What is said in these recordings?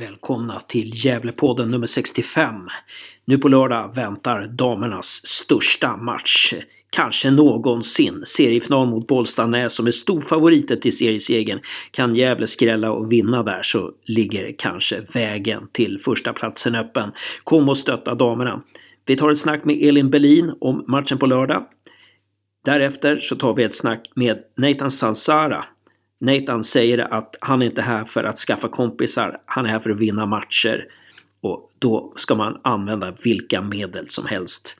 Välkomna till Gävlepodden nummer 65. Nu på lördag väntar damernas största match. Kanske någonsin. Seriefinal mot Bollstanäs som är storfavoriter till seriesegern. Kan Gävle skrälla och vinna där så ligger kanske vägen till första platsen öppen. Kom och stötta damerna. Vi tar ett snack med Elin Berlin om matchen på lördag. Därefter så tar vi ett snack med Nathan Sansara Nathan säger att han är inte här för att skaffa kompisar, han är här för att vinna matcher. Och då ska man använda vilka medel som helst.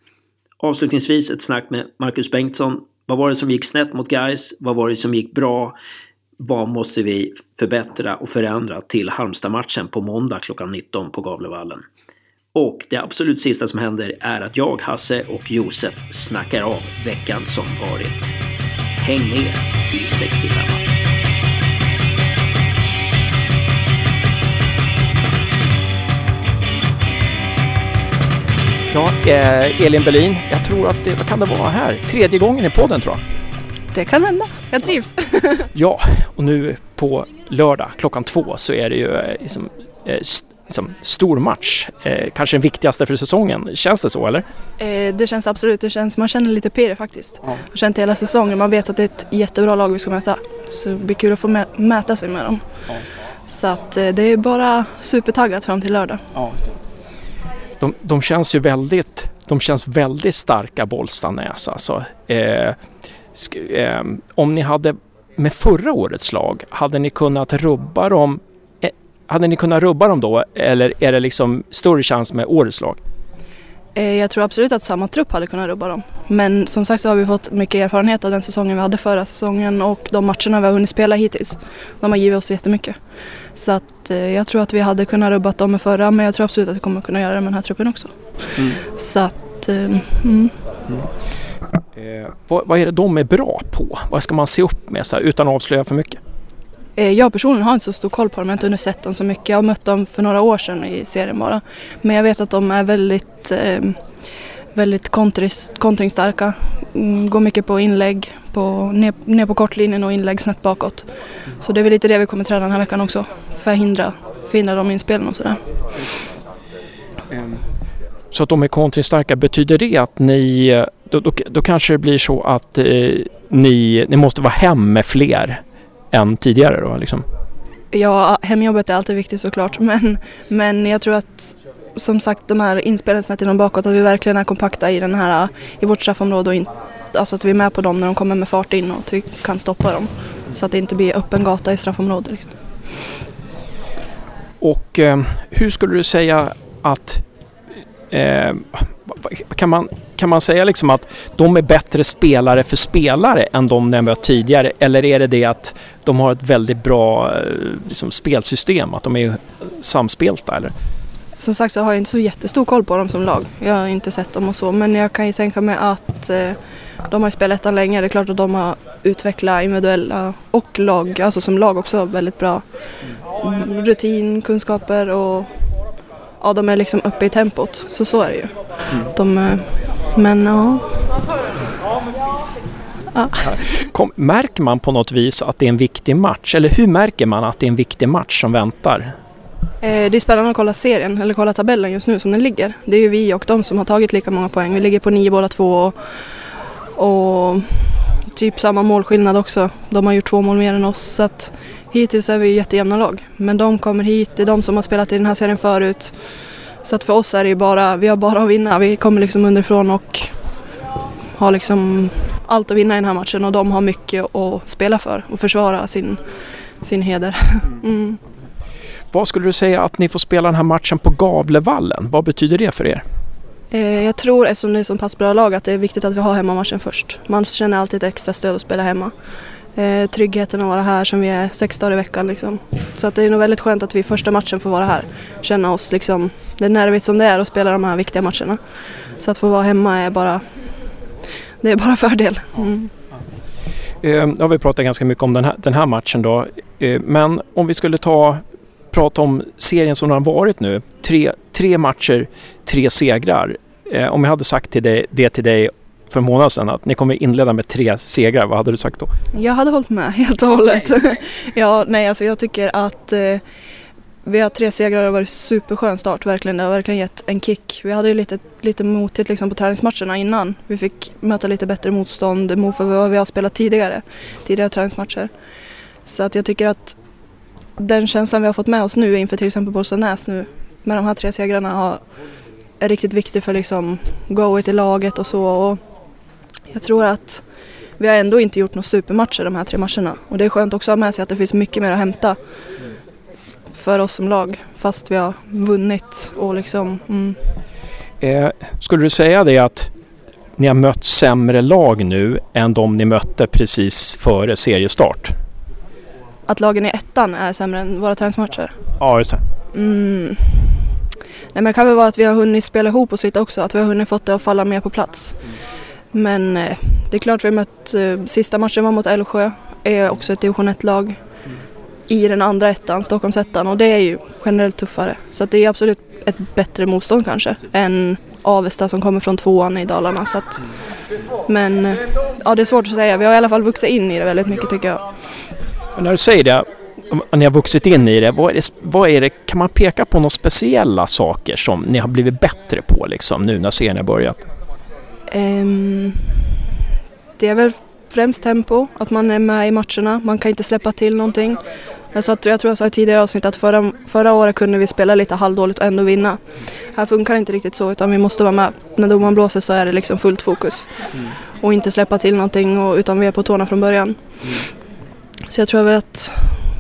Avslutningsvis ett snack med Marcus Bengtsson. Vad var det som gick snett mot guys? Vad var det som gick bra? Vad måste vi förbättra och förändra till Halmstad-matchen på måndag klockan 19 på Gavlevallen? Och det absolut sista som händer är att jag, Hasse och Josef snackar av veckan som varit. Häng med i 65 Ja, eh, Elin Berlin, jag tror att det, vad kan det vara här? Tredje gången i podden tror jag. Det kan hända, jag trivs. ja, och nu på lördag klockan två så är det ju eh, liksom, eh, liksom, stor match. Eh, kanske den viktigaste för säsongen. Känns det så eller? Eh, det känns absolut, det känns, man känner lite pirr faktiskt. Ja. Har känt hela säsongen, man vet att det är ett jättebra lag vi ska möta. Så det blir kul att få mä mäta sig med dem. Ja. Så att det är bara supertaggat fram till lördag. Ja de, de känns ju väldigt, de känns väldigt starka Bollstanäs alltså. Eh, eh, om ni hade med förra årets lag, hade ni kunnat rubba dem eh, hade ni kunnat rubba dem då eller är det liksom större chans med årets lag? Eh, jag tror absolut att samma trupp hade kunnat rubba dem. Men som sagt så har vi fått mycket erfarenhet av den säsongen vi hade förra säsongen och de matcherna vi har hunnit spela hittills. De har givit oss jättemycket. Så att eh, jag tror att vi hade kunnat rubba dem med förra men jag tror absolut att vi kommer kunna göra det med den här truppen också. Mm. Så att, mm. Mm. Eh, vad, vad, är det de är bra på? Vad ska man se upp med så här, utan att avslöja för mycket? Eh, jag personligen har inte så stor koll på dem, jag har inte hunnit sett dem så mycket. Jag har mött dem för några år sedan i serien bara. Men jag vet att de är väldigt, eh, väldigt kontringsstarka. Mm, går mycket på inlägg, på, ner, ner på kortlinjen och inlägg snett bakåt. Så det är väl lite det vi kommer träna den här veckan också. Förhindra, förhindra dem inspelen och sådär. Ehm, så att de är kontringsstarka, betyder det att ni, då, då, då kanske det blir så att eh, ni, ni måste vara hem med fler än tidigare då liksom? Ja, hemjobbet är alltid viktigt såklart men, men jag tror att som sagt de här inspelningarna snett inom bakåt, att vi verkligen är kompakta i, den här, i vårt straffområde och in, alltså att vi är med på dem när de kommer med fart in och att vi kan stoppa dem. Så att det inte blir öppen gata i straffområdet. Liksom. Och eh, hur skulle du säga att eh, kan, man, kan man säga liksom att de är bättre spelare för spelare än de ni mött tidigare? Eller är det det att de har ett väldigt bra eh, liksom, spelsystem, att de är samspelta? Eller? Som sagt så har jag inte så jättestor koll på dem som lag. Jag har inte sett dem och så men jag kan ju tänka mig att eh, de har spelat ettan länge. Det är klart att de har utvecklat individuella och lag, alltså som lag också väldigt bra rutin, kunskaper och ja, de är liksom uppe i tempot. Så så är det ju. Mm. De, eh, men ja. ja. Kom, märker man på något vis att det är en viktig match? Eller hur märker man att det är en viktig match som väntar? Eh, det är spännande att kolla serien, eller kolla tabellen just nu som den ligger. Det är ju vi och de som har tagit lika många poäng. Vi ligger på nio båda två och, och typ samma målskillnad också. De har gjort två mål mer än oss. Så att hittills är vi jättejämna lag. Men de kommer hit, det är de som har spelat i den här serien förut. Så att för oss är det ju bara, vi har bara att vinna. Vi kommer liksom underifrån och har liksom allt att vinna i den här matchen och de har mycket att spela för och försvara sin, sin heder. Mm. Vad skulle du säga att ni får spela den här matchen på Gavlevallen? Vad betyder det för er? Eh, jag tror, eftersom det är så pass bra lag, att det är viktigt att vi har hemmamatchen först. Man känner alltid ett extra stöd att spela hemma. Eh, tryggheten att vara här som vi är sex dagar i veckan. Liksom. Så att det är nog väldigt skönt att vi första matchen får vara här. Känna oss liksom, det är nervigt som det är att spela de här viktiga matcherna. Så att få vara hemma är bara, det är bara fördel. Mm. Eh, nu har vi pratat ganska mycket om den här, den här matchen då. Men om vi skulle ta prata om serien som den har varit nu. Tre, tre matcher, tre segrar. Eh, om jag hade sagt till dig, det till dig för en månad sedan att ni kommer inleda med tre segrar, vad hade du sagt då? Jag hade hållit med helt och hållet. ja, nej alltså jag tycker att eh, vi har tre segrar och det har varit superskön start verkligen. Det har verkligen gett en kick. Vi hade ju lite, lite motigt liksom på träningsmatcherna innan. Vi fick möta lite bättre motstånd mot vad vi har spelat tidigare, tidigare träningsmatcher. Så att jag tycker att den känslan vi har fått med oss nu inför till exempel Bollstanäs nu med de här tre segrarna har, är riktigt viktig för liksom goet i laget och så. Och jag tror att vi har ändå inte gjort några supermatcher de här tre matcherna och det är skönt också att ha med sig att det finns mycket mer att hämta för oss som lag fast vi har vunnit och liksom... Mm. Eh, skulle du säga det att ni har mött sämre lag nu än de ni mötte precis före seriestart? Att lagen i ettan är sämre än våra träningsmatcher? Ja, just det. Mm. Nej, men det kan väl vara att vi har hunnit spela ihop oss lite också, att vi har hunnit fått det att falla mer på plats. Men eh, det är klart vi har mött, eh, sista matchen var mot Älvsjö, är också ett division 1-lag i den andra ettan, Stockholmsettan och det är ju generellt tuffare. Så det är absolut ett bättre motstånd kanske än Avesta som kommer från tvåan i Dalarna. Så att, men ja, det är svårt att säga. Vi har i alla fall vuxit in i det väldigt mycket tycker jag. Men när du säger det, ni har vuxit in i det, vad är det, vad är det, kan man peka på några speciella saker som ni har blivit bättre på liksom, nu när serien har börjat? Um, det är väl främst tempo, att man är med i matcherna, man kan inte släppa till någonting. Jag, sa, jag tror jag sa i tidigare avsnitt att förra, förra året kunde vi spela lite halvdåligt och ändå vinna. Här funkar det inte riktigt så utan vi måste vara med. När domaren blåser så är det liksom fullt fokus. Mm. Och inte släppa till någonting och, utan vi är på tårna från början. Mm. Så jag tror att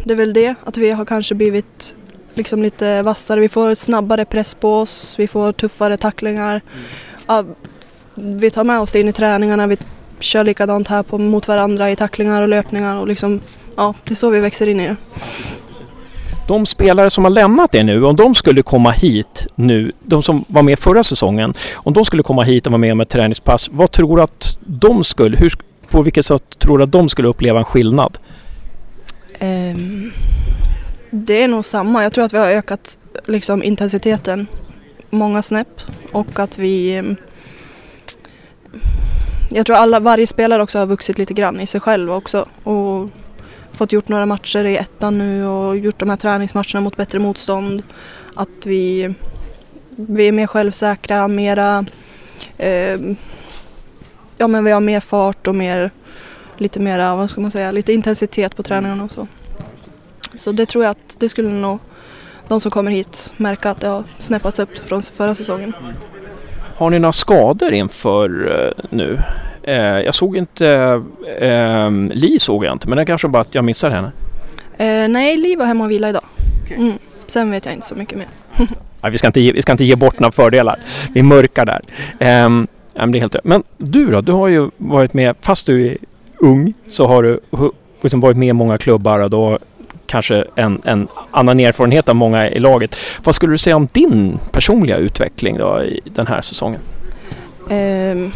det är väl det, att vi har kanske blivit liksom lite vassare. Vi får snabbare press på oss, vi får tuffare tacklingar. Mm. Ja, vi tar med oss det in i träningarna, vi kör likadant här på, mot varandra i tacklingar och löpningar och liksom, ja, det är så vi växer in i det. De spelare som har lämnat det nu, om de skulle komma hit nu, de som var med förra säsongen, om de skulle komma hit och vara med om ett träningspass, vad tror du att de skulle, hur, på vilket sätt tror du att de skulle uppleva en skillnad? Um, det är nog samma. Jag tror att vi har ökat liksom, intensiteten många snäpp och att vi ehm, jag tror alla, varje spelare också har vuxit lite grann i sig själv också och fått gjort några matcher i ettan nu och gjort de här träningsmatcherna mot bättre motstånd. Att vi, vi är mer självsäkra, mera, eh, ja men vi har mer fart och mer, lite mera, vad ska man säga, lite intensitet på träningarna och så. Så det tror jag att det skulle nog de som kommer hit märka att det har snäppats upp från förra säsongen. Har ni några skador inför uh, nu? Uh, jag såg inte, uh, Li såg jag inte men det kanske bara att jag missar henne. Uh, nej, Li var hemma och vila idag. Mm. Sen vet jag inte så mycket mer. ja, vi, ska inte ge, vi ska inte ge bort några fördelar. Vi mörkar där. Um, det är helt, men du då? Du har ju varit med, fast du ung, så har du liksom varit med i många klubbar och då kanske en, en annan erfarenhet av många i laget. Vad skulle du säga om din personliga utveckling då i den här säsongen? Um,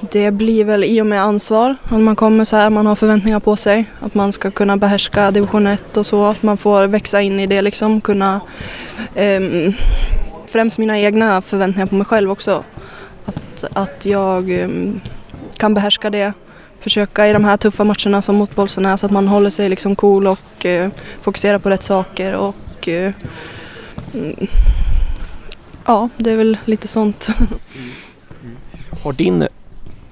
det blir väl i och med ansvar. Att man kommer så här, man har förväntningar på sig. Att man ska kunna behärska division 1 och så. Att man får växa in i det liksom. Kunna, um, främst mina egna förväntningar på mig själv också. Att, att jag um, kan behärska det försöka i de här tuffa matcherna som mot Bolsonaro så att man håller sig liksom cool och eh, fokuserar på rätt saker och eh, mm, ja, det är väl lite sånt. Har din,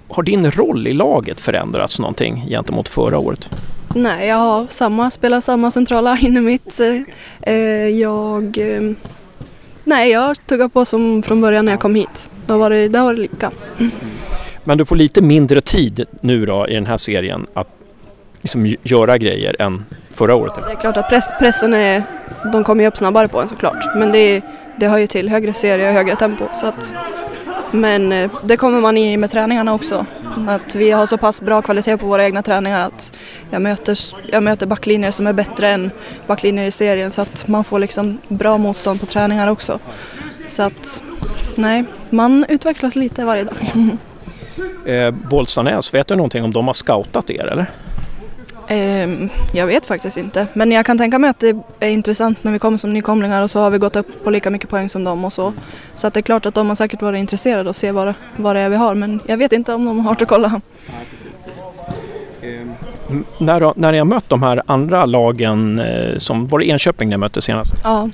har din roll i laget förändrats någonting gentemot förra året? Nej, jag har samma, spelar samma centrala inne mitt. Eh, jag, eh, nej, jag tuggar på som från början när jag kom hit. Det har varit, det har varit lika. Mm. Men du får lite mindre tid nu då i den här serien att liksom göra grejer än förra året? Det är klart att press, pressen är, de kommer ju upp snabbare på en såklart. Men det, det hör ju till högre serie och högre tempo. Så att, men eh, det kommer man i med träningarna också. Att vi har så pass bra kvalitet på våra egna träningar att jag möter, jag möter backlinjer som är bättre än backlinjer i serien så att man får liksom bra motstånd på träningar också. Så att nej, man utvecklas lite varje dag. Eh, Bollstanäs, vet du någonting om de har scoutat er eller? Eh, jag vet faktiskt inte, men jag kan tänka mig att det är intressant när vi kommer som nykomlingar och så har vi gått upp på lika mycket poäng som dem och så. Så att det är klart att de har säkert varit intresserade och se vad, vad det är vi har, men jag vet inte om de har och kolla. Eh, när, när har mött de här andra lagen, eh, som var det Enköping ni mötte senast? Ja.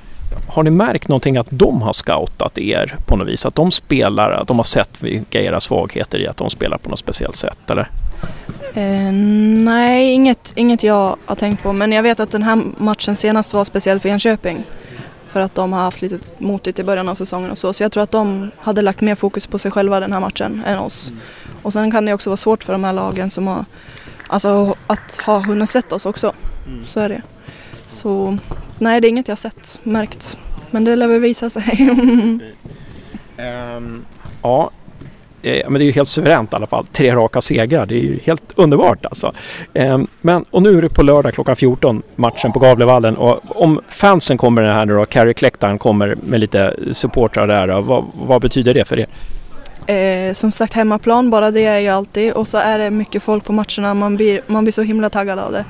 Har ni märkt någonting att de har scoutat er på något vis? Att de spelar, att de har sett vilka era svagheter i att de spelar på något speciellt sätt eller? Eh, nej, inget, inget jag har tänkt på. Men jag vet att den här matchen senast var speciell för Enköping. För att de har haft lite motigt i början av säsongen och så. Så jag tror att de hade lagt mer fokus på sig själva den här matchen än oss. Och sen kan det också vara svårt för de här lagen som har, alltså att ha hunnit sett oss också. Mm. Så är det. Så nej, det är inget jag sett, märkt. Men det lär väl visa sig. um, ja, men det är ju helt suveränt i alla fall. Tre raka segrar, det är ju helt underbart alltså. Eh, men, och nu är det på lördag klockan 14, matchen på Gavlevallen. Och om fansen kommer här nu då, Carrie Clectan kommer med lite supportrar där, då, vad, vad betyder det för er? Eh, som sagt hemmaplan, bara det är ju alltid. Och så är det mycket folk på matcherna, man blir, man blir så himla taggad av det.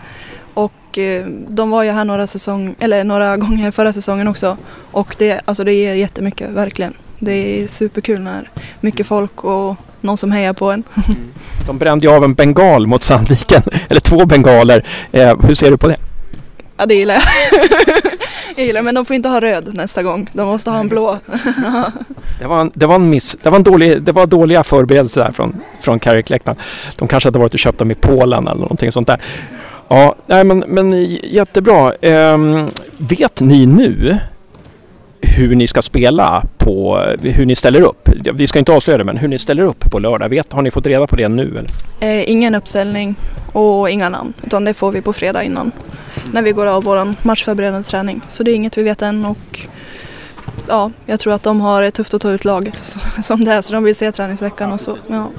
Och eh, de var ju här några, säsong, eller några gånger förra säsongen också. Och det, alltså det ger jättemycket, verkligen. Det är superkul när mycket folk och någon som hejar på en. Mm. De brände ju av en bengal mot Sandviken, eller två bengaler. Eh, hur ser du på det? Ja, det gillar jag. jag gillar men de får inte ha röd nästa gång. De måste ha en blå. det, var en, det var en miss. Det var, en dålig, det var dåliga förberedelser där från, från Carrick-läktaren. De kanske hade varit och köpt dem i Polen eller någonting sånt där. Ja, nej, men, men jättebra. Eh, vet ni nu hur ni ska spela på, hur ni ställer upp. Vi ska inte avslöja det men hur ni ställer upp på lördag. Vet, har ni fått reda på det nu? Eller? Eh, ingen uppställning och inga namn utan det får vi på fredag innan när vi går av vår matchförberedande träning. Så det är inget vi vet än och ja, jag tror att de har ett tufft att ta ut lag som det är så de vill se träningsveckan och så. Ja.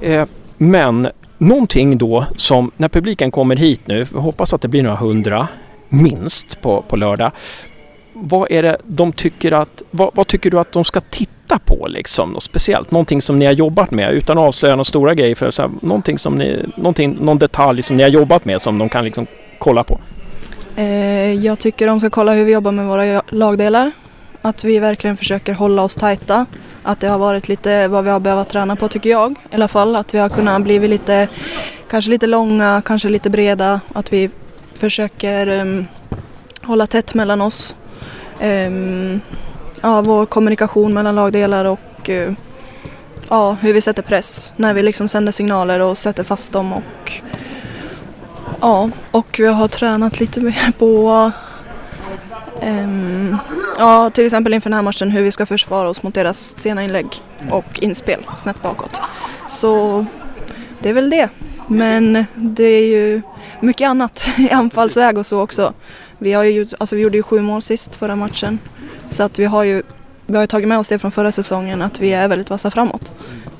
Eh, men någonting då som när publiken kommer hit nu, vi hoppas att det blir några hundra minst på, på lördag vad är det de tycker att, vad, vad, tycker du att de ska titta på liksom? Något speciellt, någonting som ni har jobbat med utan att avslöja några stora grejer. För så här, någonting som ni, någonting, någon detalj som ni har jobbat med som de kan liksom kolla på. Eh, jag tycker de ska kolla hur vi jobbar med våra lagdelar. Att vi verkligen försöker hålla oss tajta. Att det har varit lite vad vi har behövt träna på tycker jag i alla fall. Att vi har kunnat bli lite, kanske lite långa, kanske lite breda. Att vi försöker um, hålla tätt mellan oss um, ja, vår kommunikation mellan lagdelar och uh, ja, hur vi sätter press när vi liksom sänder signaler och sätter fast dem och ja, och vi har tränat lite mer på um, ja, till exempel inför den här matchen hur vi ska försvara oss mot deras sena inlägg och inspel snett bakåt. Så det är väl det. Men det är ju mycket annat i anfallsväg och så också. Vi, har ju, alltså vi gjorde ju sju mål sist förra matchen. Så att vi har ju vi har tagit med oss det från förra säsongen att vi är väldigt vassa framåt.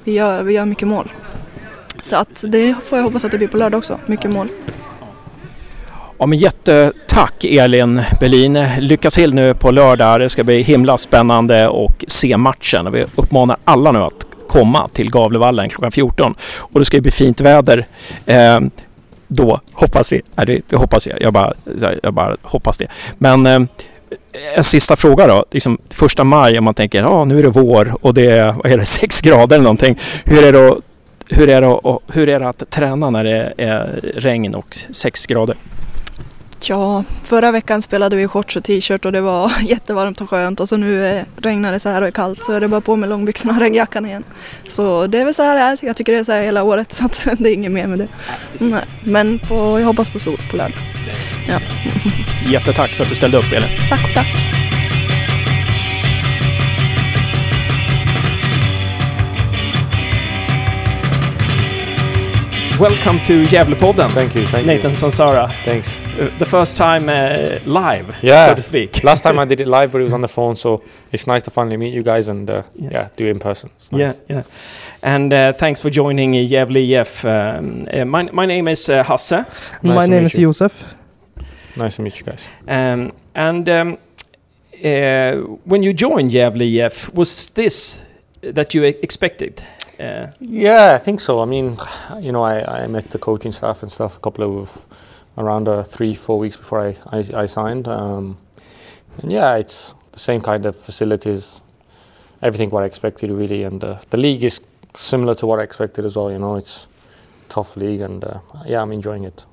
Vi gör, vi gör mycket mål. Så att det får jag hoppas att det blir på lördag också, mycket mål. Ja, men jättetack Elin Berlin. Lycka till nu på lördag. Det ska bli himla spännande att se matchen. Vi uppmanar alla nu att komma till Gavlevallen klockan 14. Och det ska ju bli fint väder. Eh, då hoppas vi. Nej, det, det, hoppas jag. Jag bara, jag bara hoppas det. Men eh, en sista fråga då. Liksom, första maj om man tänker ja ah, nu är det vår och det är, vad är det, sex grader eller någonting. Hur är det, hur är det, hur är det att träna när det är regn och sex grader? Ja, förra veckan spelade vi shorts och t-shirt och det var jättevarmt och skönt och så nu regnar det så här och är kallt så är det bara på med långbyxorna och regnjackan igen. Så det är väl så här det är. Jag tycker det är så här hela året så att det är inget mer med det. Nej, men på, jag hoppas på sol på lördag. Ja. Jättetack för att du ställde upp Elin. Tack, tack. Welcome to Gävlepodden. Thank you. Thank you. Nathan you. Sansara. Thanks. Uh, the first time uh, live, yeah. so to speak. Last time I did it live, but it was on the phone, so it's nice to finally meet you guys and uh, yeah. yeah. do it in person. Nice. Yeah, yeah. And uh, thanks for joining Gävle IF. Um, uh, my, my name is uh, Hasse. Nice my name is you. Josef. Nice to meet you guys. Um, and um, uh, when you joined Gävle IF, was this that you expected? Uh, yeah, I think so. I mean, you know, I, I met the coaching staff and stuff a couple of around uh, three, four weeks before I, I, I signed. Um, and yeah, it's the same kind of facilities, everything what I expected really. And uh, the league is similar to what I expected as well. You know, it's tough league, and uh, yeah, I'm enjoying it.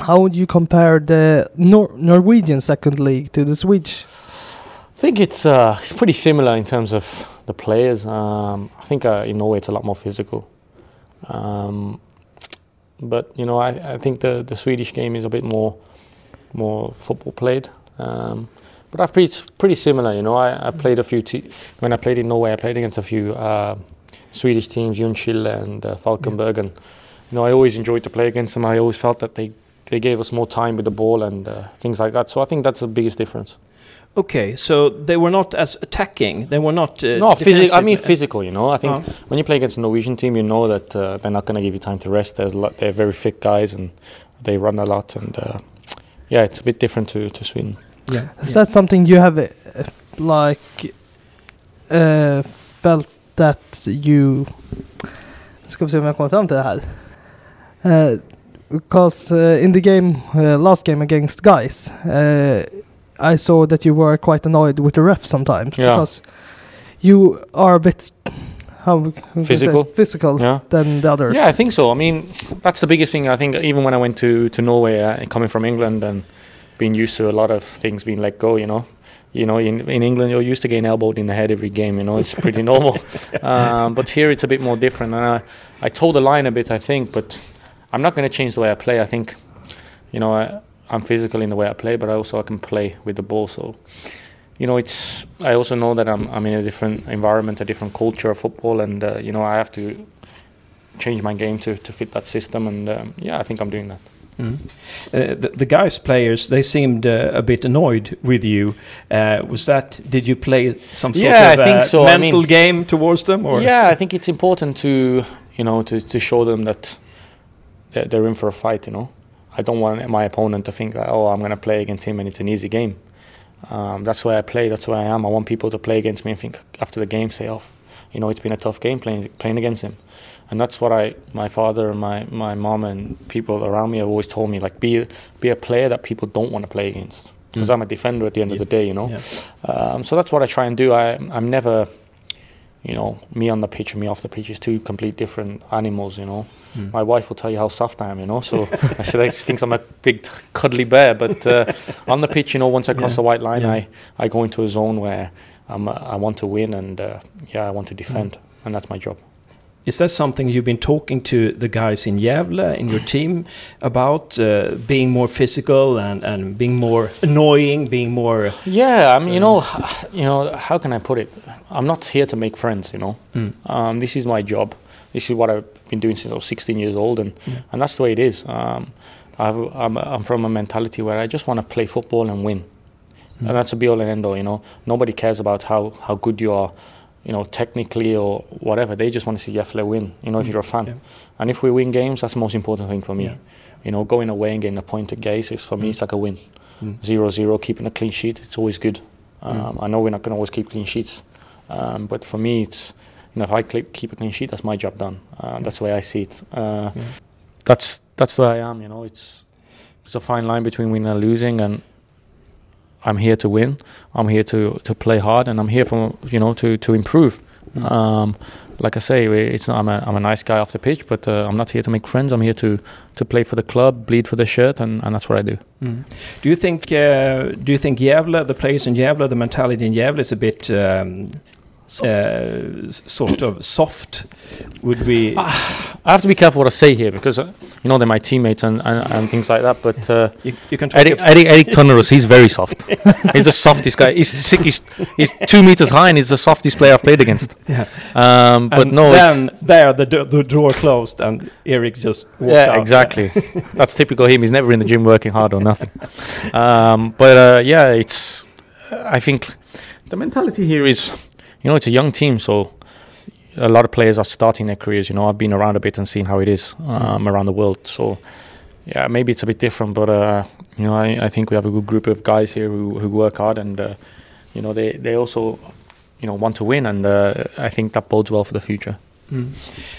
How would you compare the Nor- Norwegian second league to the Swedish? I think it's uh, it's pretty similar in terms of the players. Um, I think uh, in Norway it's a lot more physical. Um, but you know, I, I think the, the Swedish game is a bit more more football played. Um, but I've pretty pretty similar. You know, I, I've played a few. Te- when I played in Norway, I played against a few uh, Swedish teams, Ljungskile and uh, Falkenberg, and you know, I always enjoyed to play against them. I always felt that they they gave us more time with the ball and uh, things like that. So I think that's the biggest difference. Okay, so they were not as attacking. They were not. Uh, no, physical. I mean physical. You know, I think Oh. when you play against a Norwegian team, you know that uh, they're not going to give you time to rest. There's a lot, they're very fit guys and they run a lot. And uh, yeah, it's a bit different to, to Sweden. Yeah. Is that something you have, uh, like, uh, felt that you... Ska vi se om jag kommer fram till det här. Uh, because uh, in the game, uh, last game against guys, uh, I saw that you were quite annoyed with the ref sometimes. Yeah. Because you are a bit, how, Physical? physical Yeah. than the others. Yeah, I think so. I mean, that's the biggest thing. I think even when I went to to Norway, uh, coming from England and being used to a lot of things being let go, you know. You know, in, in England, you're used to getting elbowed in the head every game. You know, it's pretty normal. Um, but here, it's a bit more different. And I, I told the line a bit, I think, but I'm not going to change the way I play. I think, you know, I, I'm physical in the way I play, but I also I can play with the ball. So, you know, it's. I also know that I'm I'm in a different environment, a different culture of football, and uh, you know, I have to change my game to, to fit that system. And um, yeah, I think I'm doing that. Mm. Uh, the, the guys players they seemed uh, a bit annoyed with you. Uh, was that? Did you play some sort Yeah, of I think uh, so. I mental mean- game towards them? Or Yeah, I think it's important to you know to, to show them that they're in for a fight. You know, I don't want my opponent to think that oh I'm going to play against him and it's an easy game. Um, that's why I play. That's why I am. I want people to play against me and think after the game say oh you know it's been a tough game playing playing against him. And that's what I, my father, and my my mom, and people around me have always told me like be be a player that people don't want to play against. Because Mm. I'm a defender at the end of the day, you know. Yeah. Um, so that's what I try and do. I, I'm never, you know, me on the pitch and me off the pitch is two complete different animals, you know. Mm. My wife will tell you how soft I am, you know. So she thinks I'm a big t- cuddly bear, but uh, on the pitch, you know, once I cross Yeah. the white line, Yeah. I, I go into a zone where I'm, uh, I want to win and uh, yeah, I want to defend, Mm. and that's my job. Is that something you've been talking to the guys in Gävle in your team about uh, being more physical and, and being more annoying, being more? Yeah, I mean, you know, you know, how can I put it? I'm not here to make friends, you know. Mm. Um, this is my job. This is what I've been doing since I was 16 years old, and Yeah. and that's the way it is. Um, I'm, I'm from a mentality where I just want to play football and win, Mm. and that's a be all and end all. You know, nobody cares about how how good you are, you know, technically or whatever. They just want to see Gefle win. You know, if Mm. you're a fan, Yeah. and if we win games, that's the most important thing for me. Yeah. You know, going away and getting a point at Gaze is for me, Mm. it's like a win Mm. zero zero, keeping a clean sheet. It's always good. Um, Mm. I know we're not going to always keep clean sheets, um, but for me, it's you know if I keep a clean sheet, that's my job done. Uh, that's the way I see it. Uh, Yeah. That's that's where I am. You know, it's it's a fine line between winning and losing, and I'm here to win. I'm here to to play hard, and I'm here for you know to to improve. Mm. Um, like I say, it's not, I'm a I'm a nice guy off the pitch, but uh, I'm not here to make friends. I'm here to to play for the club, bleed for the shirt, and, and that's what I do. Mm. Do you think? Uh, do you think Gävle, the players in Gävle, the mentality in Gävle is a bit um, uh, sort of soft? Would we? I have to be careful what I say here because uh, you know they're my teammates and, and, and things like that. But uh, you, you can. Eric, Eric, Eric he's very soft. he's the softest guy. He's sick. He's, he's two meters high and he's the softest player I've played against. Yeah. Um, but and no, then there the, do- the door closed and Eric just walked yeah, out. exactly. That's typical him. He's never in the gym working hard or nothing. Um, but uh, yeah, it's. I think the mentality here is, you know, it's a young team, so a lot of players are starting their careers. You know, I've been around a bit and seen how it is um, around the world. So yeah, maybe it's a bit different, but uh, you know, I, I think we have a good group of guys here who, who work hard and uh, you know they they also you know want to win, and uh, I think that bodes well for the future. Mm.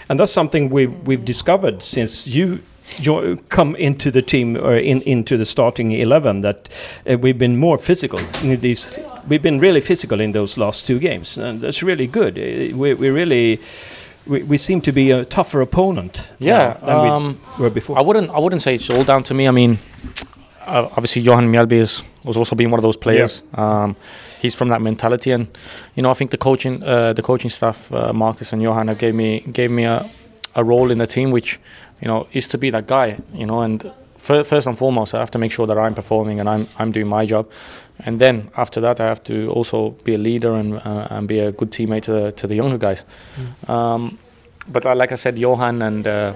And that's something we've we've discovered since you jo- come into the team or in into the starting eleven that uh, we've been more physical in these. We've been really physical in those last two games, and that's really good. Uh, We we really we, we seem to be a tougher opponent. Yeah, than um, we were before. I wouldn't. I wouldn't say it's all down to me. I mean, uh, obviously Johan Mjelby is was also being one of those players. Um, he's from that mentality, and you know, I think the coaching, uh, the coaching staff, uh, Marcus and Johan, have gave me gave me a, a role in the team, which you know is to be that guy. You know, and fir- first and foremost, I have to make sure that I'm performing and I'm I'm doing my job, and then after that, I have to also be a leader and uh, and be a good teammate to the, to the younger guys. Um, but uh, like I said, Johan and uh,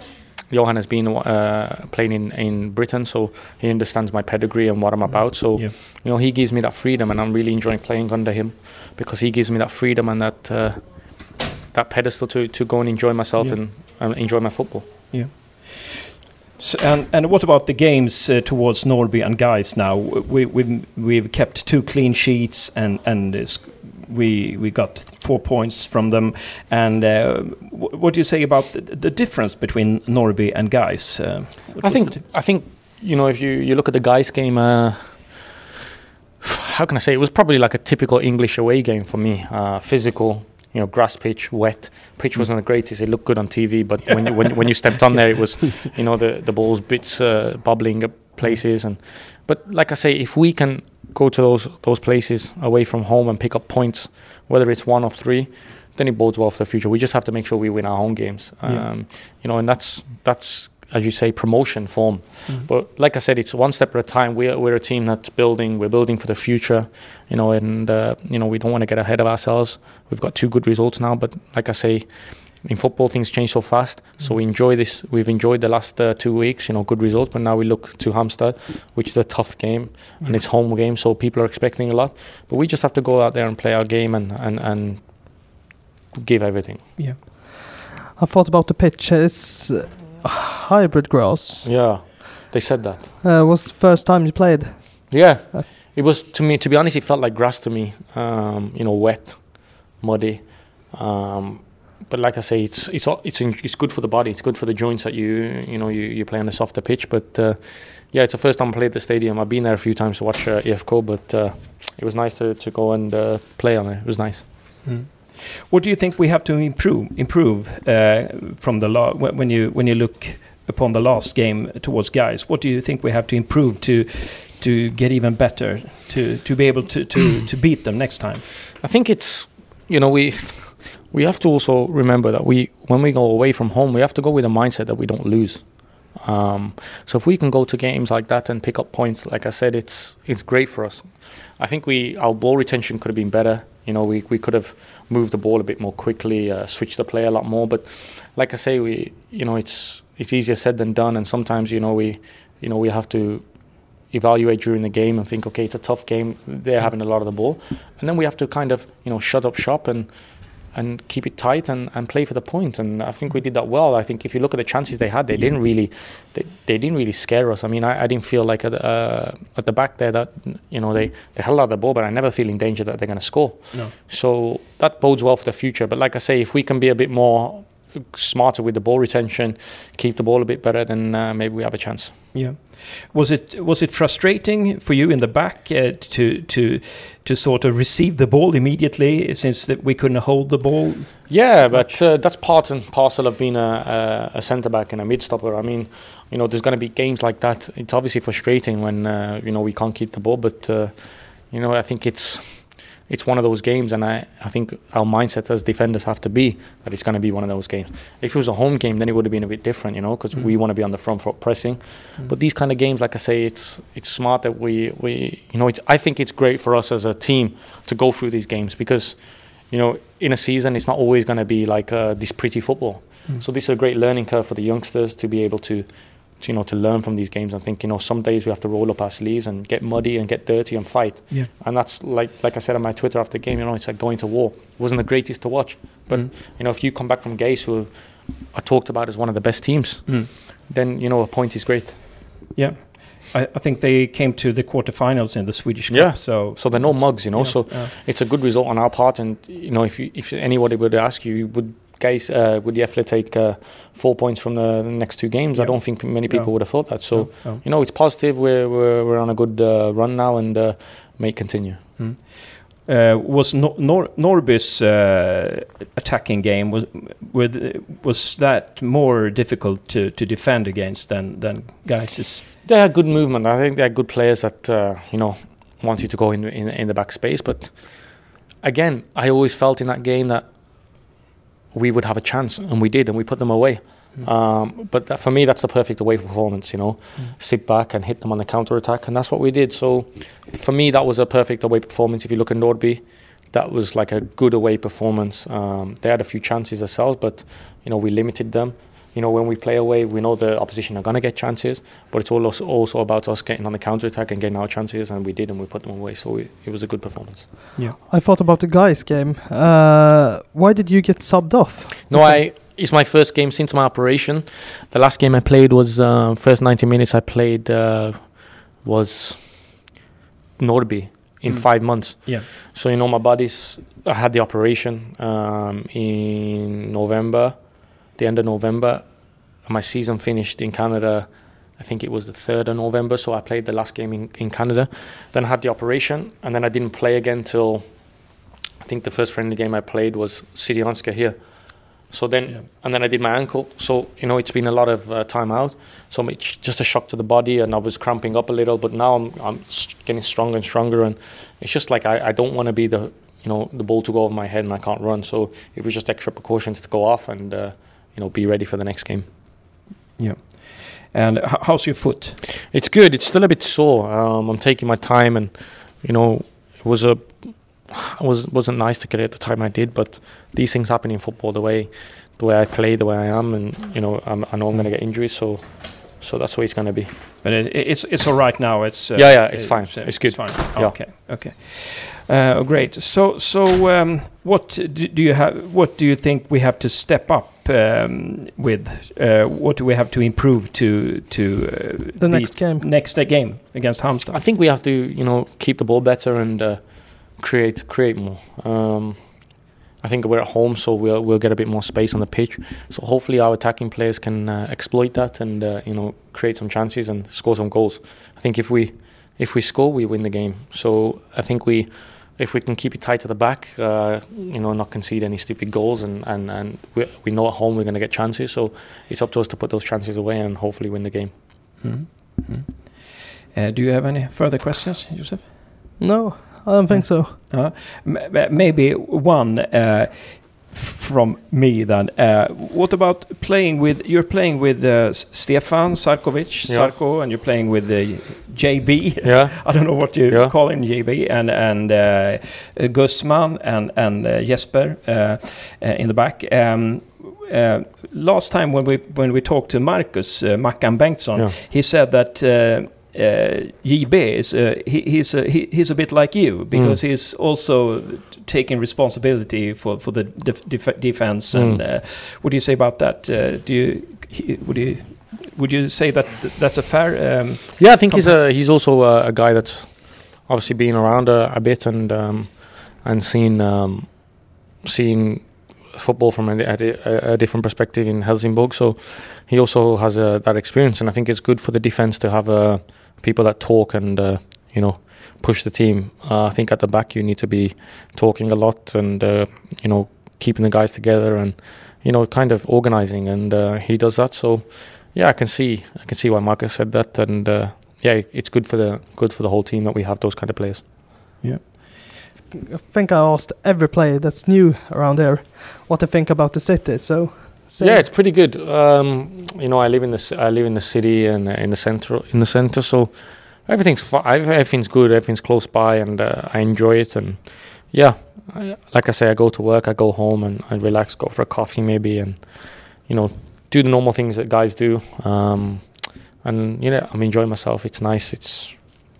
Johan has been uh, playing in, in Britain, so he understands my pedigree and what I'm about. So Yeah. you know, he gives me that freedom, and I'm really enjoying playing under him because he gives me that freedom and that uh, that pedestal to, to go and enjoy myself Yeah. and, and enjoy my football. So, and and what about the games uh, towards Norby and guys now? We we've we've kept two clean sheets and and uh, we we got four points from them. And uh, wh- what do you say about the, the difference between Norby and guys? Uh, I think I think you know if you, you look at the guys game, uh, how can I say it was probably like a typical English away game for me. Uh, physical, you know, grass pitch, wet. Pitch wasn't the greatest. It looked good on TV, but when you, when when you stepped on there, it was you know the the balls bits uh, bubbling up places and. But like I say, if we can go to those those places away from home and pick up points, whether it's one or three, then it bodes well for the future. We just have to make sure we win our home games. Um, Yeah. You know, and that's that's as you say promotion form. Mhm. But like I said, it's one step at a time. We're we're a team that's building. We're building for the future. You know, and uh, you know we don't want to get ahead of ourselves. We've got two good results now, but like I say. In football, things change so fast. So we enjoy this. We've enjoyed the last uh, two weeks, you know, good results. But now we look to Hampstead, which is a tough game, and it's home game, so people are expecting a lot. But we just have to go out there and play our game and and, and give everything. Yeah. I thought about the pitch. It's hybrid grass. Yeah, they said that. Uh, was the first time you played? Yeah, Uh, it was to me. To be honest, it felt like grass to me. Um, you know, wet, muddy. Um, but like I say, it's it's it's it's good for the body. It's good for the joints that you you know you, you play on a softer pitch. But uh, yeah, it's the first time I played the stadium. I've been there a few times to watch uh, EFCO, but uh, it was nice to, to go and uh, play on it. It was nice. What do you think we have to improve improve uh, from the la- when when you when you look upon the last game towards guys? What do you think we have to improve to to get even better to to be able to to, to beat them next time? I think it's you know we we have to also remember that we when we go away from home we have to go with a mindset that we don't lose. Um, so if we can go to games like that and pick up points, like I said, it's it's great for us. I think we our ball retention could have been better. You know, we, we could have moved the ball a bit more quickly, uh, switched the play a lot more. But like I say, we you know it's it's easier said than done, and sometimes you know we you know we have to evaluate during the game and think, okay, it's a tough game. They're having a lot of the ball, and then we have to kind of you know shut up shop and and keep it tight and, and play for the point. And I think we did that well. I think if you look at the chances they had, they didn't really they, they didn't really scare us. I mean, I, I didn't feel like at, uh, at the back there that you know they they held out the ball, but I never feel in danger that they're going to score. No. So that bodes well for the future. But like I say, if we can be a bit more smarter with the ball retention, keep the ball a bit better, then uh, maybe we have a chance. Yeah. Was it was it frustrating for you in the back uh, to to to sort of receive the ball immediately since that we couldn't hold the ball? Yeah, but uh, that's part and parcel of being a, a, a centre back and a mid stopper. I mean, you know, there's going to be games like that. It's obviously frustrating when uh, you know we can't keep the ball, but uh, you know, I think it's it's one of those games, and I, I think our mindset as defenders have to be that it's going to be one of those games. If it was a home game, then it would have been a bit different, you know, because we mm. want to be on the front foot pressing. Mm. But these kind of games, like I say, it's it's smart that we we you know it's, I think it's great for us as a team to go through these games because you know in a season it's not always going to be like uh, this pretty football. Mm. So this is a great learning curve for the youngsters to be able to, to you know to learn from these games and think you know some days we have to roll up our sleeves and get muddy and get dirty and fight. Yeah. And that's like like I said on my Twitter after the game, you know, it's like going to war. It wasn't the greatest to watch, but Mm. you know if you come back from Gaze, who are talked about as one of the best teams, Mm. then you know a point is great. Yeah. I, I think they came to the quarterfinals in the Swedish Cup. Yeah. So So they're no mugs, you know. yeah, So yeah. it's a good result on our part. And you know, if you, if anybody would ask you, would guys uh, would Gefle take uh, four points from the next two games? I don't think many people No. would have thought that. So No, no. you know, it's positive. We're we're, we're on a good uh, run now, and uh, may continue. uh, was Nor- Nor- Norby's uh, attacking game was with was that more difficult to, to defend against than than Geis's? They had good movement. I think they had good players that uh, you know wanted to go in, in in the back space. But again, I always felt in that game that we would have a chance, and we did, and we put them away. Um, but that, for me, that's the perfect away performance. You know, sit back and hit them on the counter attack, and that's what we did. So, for me, that was a perfect away performance. If you look at Nordby, that was like a good away performance. Um, they had a few chances themselves, but you know we limited them. You know, when we play away, we know the opposition are going to get chances, but it's also also about us getting on the counter attack and getting our chances, and we did, and we put them away. So it, it was a good performance. Yeah, I thought about the guys game. Uh, why did you get subbed off? No, I it's my first game since my operation. The last game I played was uh, first 90 minutes I played uh, was Norby in Mm. five months. Yeah. So you know my body's I had the operation um, in November, the end of November. My season finished in Canada. I think it was the third of November. So I played the last game in, in Canada. Then I had the operation, and then I didn't play again till I think the first friendly game I played was Syrianska here. So then, Yeah. and then I did my ankle. So you know, it's been a lot of uh, time out. So it's just a shock to the body, and I was cramping up a little. But now I'm I'm getting stronger and stronger, and it's just like I, I don't want to be the you know the ball to go over my head and I can't run. So it was just extra precautions to go off and uh, you know be ready for the next game. Yeah. And how's your foot? It's good. It's still a bit sore. Um, I'm taking my time, and you know, it was a it was wasn't nice to get it at the time I did, but these things happen in football. The way the way I play, the way I am, and you know, I'm, I know I'm going to get injuries, so so that's where it's going to be. But it, it's it's all right now. It's uh, Yeah, yeah, it's fine. uh, It's good. fine. Yeah. Okay, okay. Uh, great. So so um, what do you have? What do you think we have to step up um, with? Uh, what do we have to improve to to uh, The next game. Next uh, game against Halmstad. I think we have to you know keep the ball better and uh, create create more. Um, I think we're at home, so we'll we'll get a bit more space on the pitch. So hopefully our attacking players can uh, exploit that and uh, you know create some chances and score some goals. I think if we if we score, we win the game. So I think we if we can keep it tight to the back, uh, you know, not concede any stupid goals, and and and we, we know at home we're going to get chances. So it's up to us to put those chances away and hopefully win the game. Mhm. Mhm. Uh, do you have any further questions, Josef? No, I don't think so. Uh, m- m- maybe one uh, from me then. Uh, what about playing with? You're playing with uh, Stefan Sarkovic, Yeah. Sarko, and you're playing with uh, JB. Yeah. I don't know what you Yeah. call him, JB, and and uh, Gusman and and uh, Jesper uh, uh, in the back. Um, last time when we when we talked to Marcus uh, Mackan Bengtsson, Yeah. he said that. Uh, uh, JB is uh, he, he's a, he, he's a bit like you because he's also taking responsibility for for the def- def- defense. And Mm. uh, what do you say about that? Uh, do you he, would you would you say that th- that's a fair? Um, Yeah, I think he's a he's also a, a guy that's obviously been around a, a bit and um, and seen um, seen football from a, a, a different perspective in Helsingborg. So he also has uh that experience, and I think it's good for the defense to have uh, people that talk and uh, you know push the team. Uh, I think at the back you need to be talking a lot and uh, you know keeping the guys together and you know kind of organizing, and uh, he does that. So yeah, I can see I can see why Marcus said that, and uh, yeah, it's good for the good for the whole team that we have those kind of players. Yeah. I think I asked every player that's new around here what they think about the city. So, same. Yeah, it's pretty good. Um, you know, I live in the I live in the city and uh, in the center in the center, so everything's fi- everything's good. Everything's close by, and uh, I enjoy it. And yeah, I, like I say, I go to work, I go home, and I relax, go for a coffee maybe, and you know, do the normal things that guys do. Um, and you know, I'm enjoying myself. It's nice. It's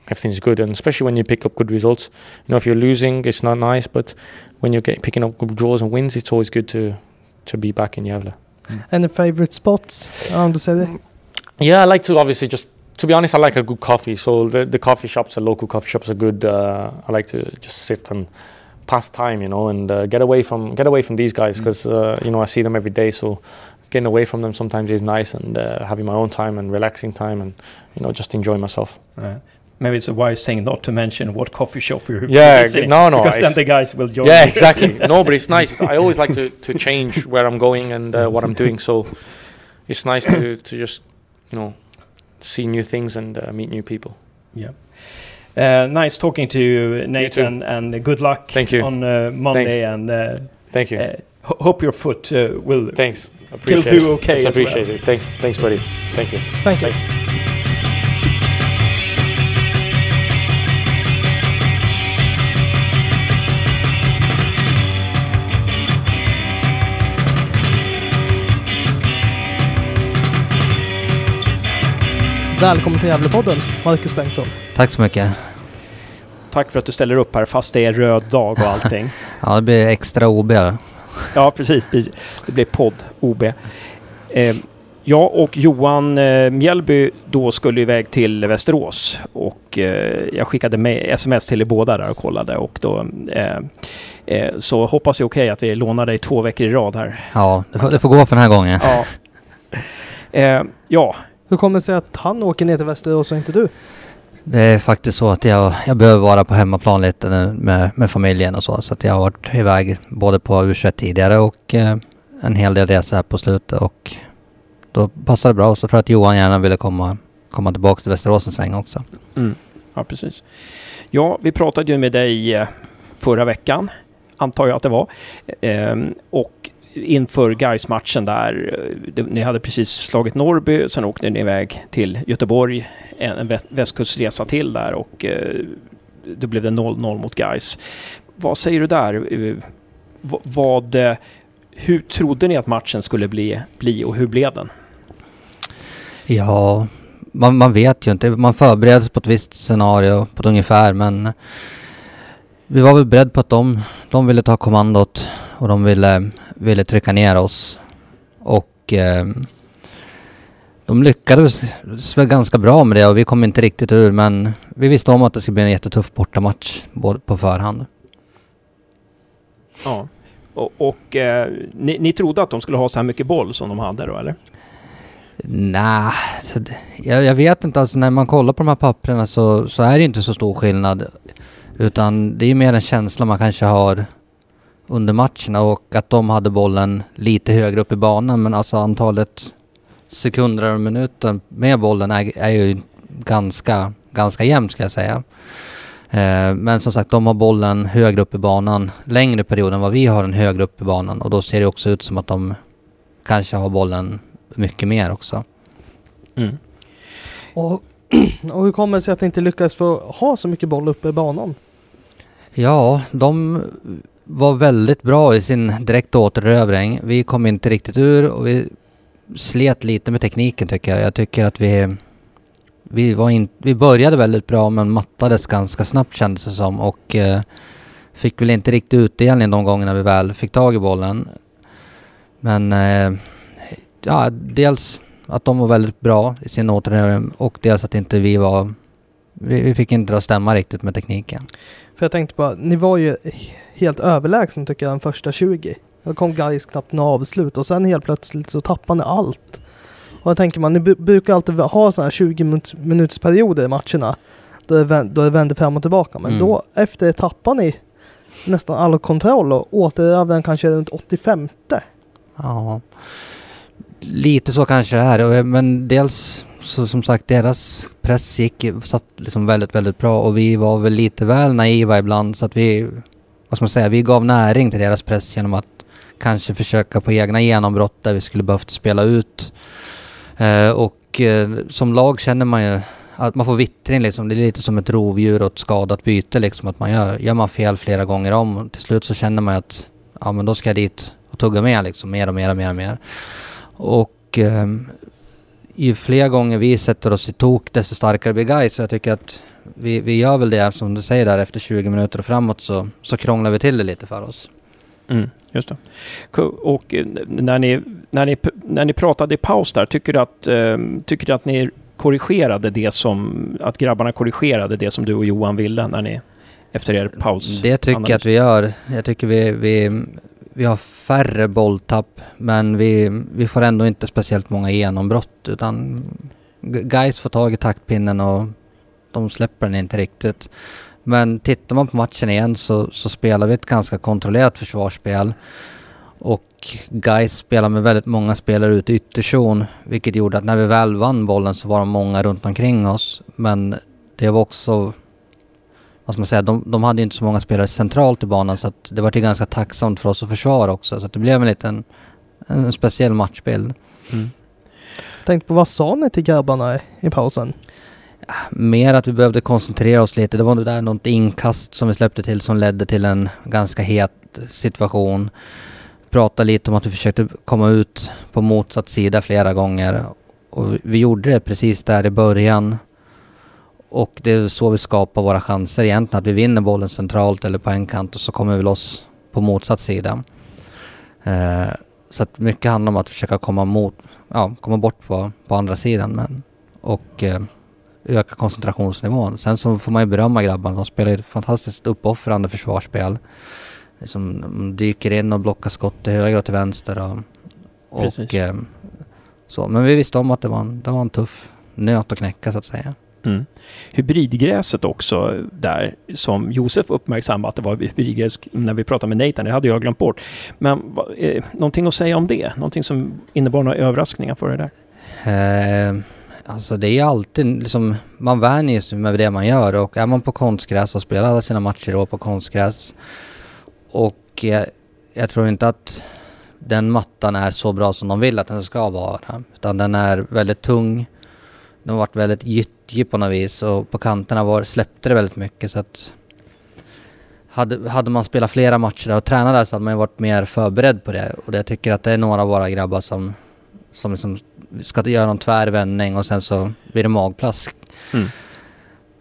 everything's good, and especially when you pick up good results. You know, if you're losing, it's not nice, but when you're get, picking up good draws and wins, it's always good to to be back in Gävle. Any favorite spots around the city? Yeah, I like to obviously just to be honest, I like a good coffee. So the the coffee shops, the local coffee shops are good. Uh, I like to just sit and pass time, you know, and uh, get away from get away from these guys Mm. because uh, you know I see them every day. So getting away from them sometimes is nice and uh, having my own time and relaxing time and you know just enjoying myself. uh, maybe it's a wise thing not to mention what coffee shop you're Yeah, visiting, no, no, because then the guys will join. yeah, you. exactly. no, but it's nice. I always like to, to change where I'm going and uh, what I'm doing. So it's nice to, to just, you know, see new things and uh, meet new people. Yeah. Uh, nice talking to you, Nathan, and good luck Thank you. on uh, Monday. Thanks. And uh, Thank you. uh, ho- hope your foot uh, will. Thanks. Appreciate do okay Yes, as well. appreciate it. Thanks. Thanks, buddy. Thank you. Thank you. Thanks. Välkommen till Gävlepodden, Marcus Bengtsson. Tack så mycket. Tack för att du ställer upp här fast det är röd dag och allting. Ja, det blir extra OB. ja, precis, precis. Det blir podd OB. Eh, jag och Johan eh, Mjällby då skulle iväg till Västerås och eh, jag skickade med sms till er båda där och kollade och då eh, eh, så hoppas jag okej att vi lånar dig två veckor i rad här. Ja, det får, det får gå för den här gången. Ja. Eh, ja, Hur kommer det sig att han åker ner till Västerås och inte du? Det är faktiskt så att jag, jag behöver vara på hemmaplan lite nu med, med familjen och så. Så att jag har varit iväg både på U21 tidigare och eh, en hel del resor här på slutet. Och då passade det bra. Så tror jag att Johan gärna ville komma, komma tillbaka till Västerås en sväng också. Mm. Ja, precis. Ja, vi pratade ju med dig eh, förra veckan, antar jag att det var. Ehm, och inför gais matchen där, eh, ni hade precis slagit Norrby, sen åkte ni iväg till Göteborg, en, västkustresa till där och eh, då blev det 0-0 mot Gais. Vad säger du där? Eh, vad, hur trodde ni att matchen skulle bli, bli och hur blev den? Ja, man, man vet ju inte. Man förbereder sig på ett visst scenario på ett ungefär men vi var väl beredda på att de, de ville ta kommandot och de ville, ville trycka ner oss. Och eh, de lyckades väl ganska bra med det och vi kom inte riktigt ur men vi visste om att det skulle bli en jättetuff bortamatch både på förhand. Ja. Och, och eh, ni, ni trodde att de skulle ha så här mycket boll som de hade då, eller? Nej, jag, jag vet inte. Alltså när man kollar på de här papperna så, så är det inte så stor skillnad. Utan det är mer en känsla man kanske har under matcherna och att de hade bollen lite högre upp i banan. Men alltså antalet sekunder och minuter med bollen är, är ju ganska, ganska jämnt ska jag säga. Eh, men som sagt, de har bollen högre upp i banan längre period än vad vi har den högre upp i banan. Och då ser det också ut som att de kanske har bollen mycket mer också. Mm. Och, och hur kommer det sig att ni inte lyckades få ha så mycket boll uppe i banan? Ja, de var väldigt bra i sin direkta återerövring. Vi kom inte riktigt ur och vi slet lite med tekniken tycker jag. Jag tycker att vi vi, var in, vi började väldigt bra men mattades ganska snabbt kändes det som och eh, fick väl inte riktigt utdelning de gångerna vi väl fick tag i bollen. Men eh, ja, dels att de var väldigt bra i sin återerövring och dels att inte vi var vi, vi fick inte det att stämma riktigt med tekniken. För jag tänkte bara, ni var ju helt överlägsna tycker jag, den första 20. Då kom Gais knappt några avslut och sen helt plötsligt så tappade ni allt. Och jag tänker man, ni brukar alltid ha sådana här 20 minuts, minutsperioder i matcherna. Då det, vän- då det vänder fram och tillbaka. Men Mm. då efter det tappar ni nästan all kontroll och återerövrar kanske runt 85. Ja, lite så kanske det är. Och, Men dels så som sagt deras press gick, satt liksom väldigt, väldigt bra och vi var väl lite väl naiva ibland så att vi, vad ska man säga, vi gav näring till deras press genom att kanske försöka på egna genombrott där vi skulle behövt spela ut. Eh, och eh, som lag känner man ju att man får vittring liksom. Det är lite som ett rovdjur och ett skadat byte liksom. Att man gör, gör man fel flera gånger om och till slut så känner man ju att ja men då ska jag dit och tugga med liksom mer och mer och mer och mer. Och eh, ju fler gånger vi sätter oss i tok desto starkare blir Gais. Så jag tycker att vi, vi gör väl det som du säger där efter 20 minuter och framåt så, så krånglar vi till det lite för oss. Mm, just det. Och eh, när ni, när, ni, när ni pratade i paus där, tycker du att, eh, tycker du att ni korrigerade det som, att grabbarna korrigerade det som du och Johan ville när ni, efter er paus? Det tycker jag att vi gör. Jag tycker vi, vi, vi har färre bolltapp men vi, vi får ändå inte speciellt många genombrott utan G- Gais får tag i taktpinnen och de släpper den inte riktigt. Men tittar man på matchen igen så, så spelar vi ett ganska kontrollerat försvarsspel. Och Guys spelar med väldigt många spelare ute i ytterzon, vilket gjorde att när vi väl vann bollen så var de många runt omkring oss. Men det var också, vad ska man säga, de, de hade inte så många spelare centralt i banan så att det var till ganska tacksamt för oss att försvara också. Så att det blev en liten, en, en speciell matchbild. Mm. Tänk på vad sa ni till grabbarna i, i pausen? Mer att vi behövde koncentrera oss lite. Det var nog där något inkast som vi släppte till som ledde till en ganska het situation. Prata lite om att vi försökte komma ut på motsatt sida flera gånger. Och vi gjorde det precis där i början. Och det är så vi skapar våra chanser egentligen. Att vi vinner bollen centralt eller på en kant och så kommer vi loss på motsatt sida. Eh, så att mycket handlar om att försöka komma, mot, ja, komma bort på, på andra sidan. Men, och eh, öka koncentrationsnivån. Sen så får man ju berömma grabbarna. De spelar ett fantastiskt uppoffrande försvarsspel. Liksom, de dyker in och blockar skott till höger och till vänster. Och, och eh, så. Men vi visste om att det var en, det var en tuff nöt att knäcka så att säga. Mm. Hybridgräset också där som Josef uppmärksammade att det var hybridgräs när vi pratade med Nathan. Det hade jag glömt bort. Men eh, någonting att säga om det? Någonting som innebar några överraskningar för det där? Eh, alltså det är alltid liksom, man vänjer sig med det man gör och är man på konstgräs och spelar alla sina matcher då på konstgräs och jag, jag tror inte att den mattan är så bra som de vill att den ska vara. Utan den är väldigt tung. Den har varit väldigt gyttjig på något vis och på kanterna var, släppte det väldigt mycket så att hade, hade man spelat flera matcher där och tränat där så hade man ju varit mer förberedd på det. Och jag tycker att det är några av våra grabbar som, som liksom ska göra någon tvärvändning och sen så blir det magplask. Mm.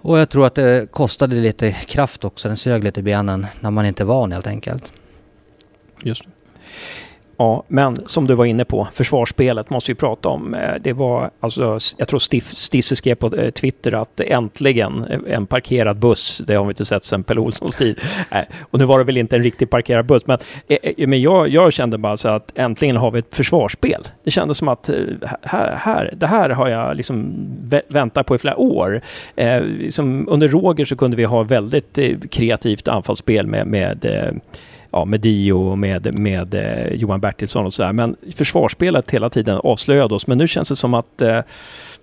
Och jag tror att det kostade lite kraft också. Den sög lite i benen när man inte är van helt enkelt. Just det. Ja, men som du var inne på, försvarsspelet måste vi prata om. Eh, det var, alltså, jag tror Stisse skrev på eh, Twitter att äntligen eh, en parkerad buss, det har vi inte sett sedan Pelle Olssons tid. Och nu var det väl inte en riktig parkerad buss, men, men jag, jag kände bara så att äntligen har vi ett försvarsspel. Det kändes som att här, här, det här har jag liksom väntat på i flera år. Eh, liksom under Roger så kunde vi ha väldigt kreativt anfallsspel med, med ja, med Dio och med, med eh, Johan Bertilsson och sådär. Men försvarsspelet hela tiden avslöjade oss. Men nu känns det som att eh,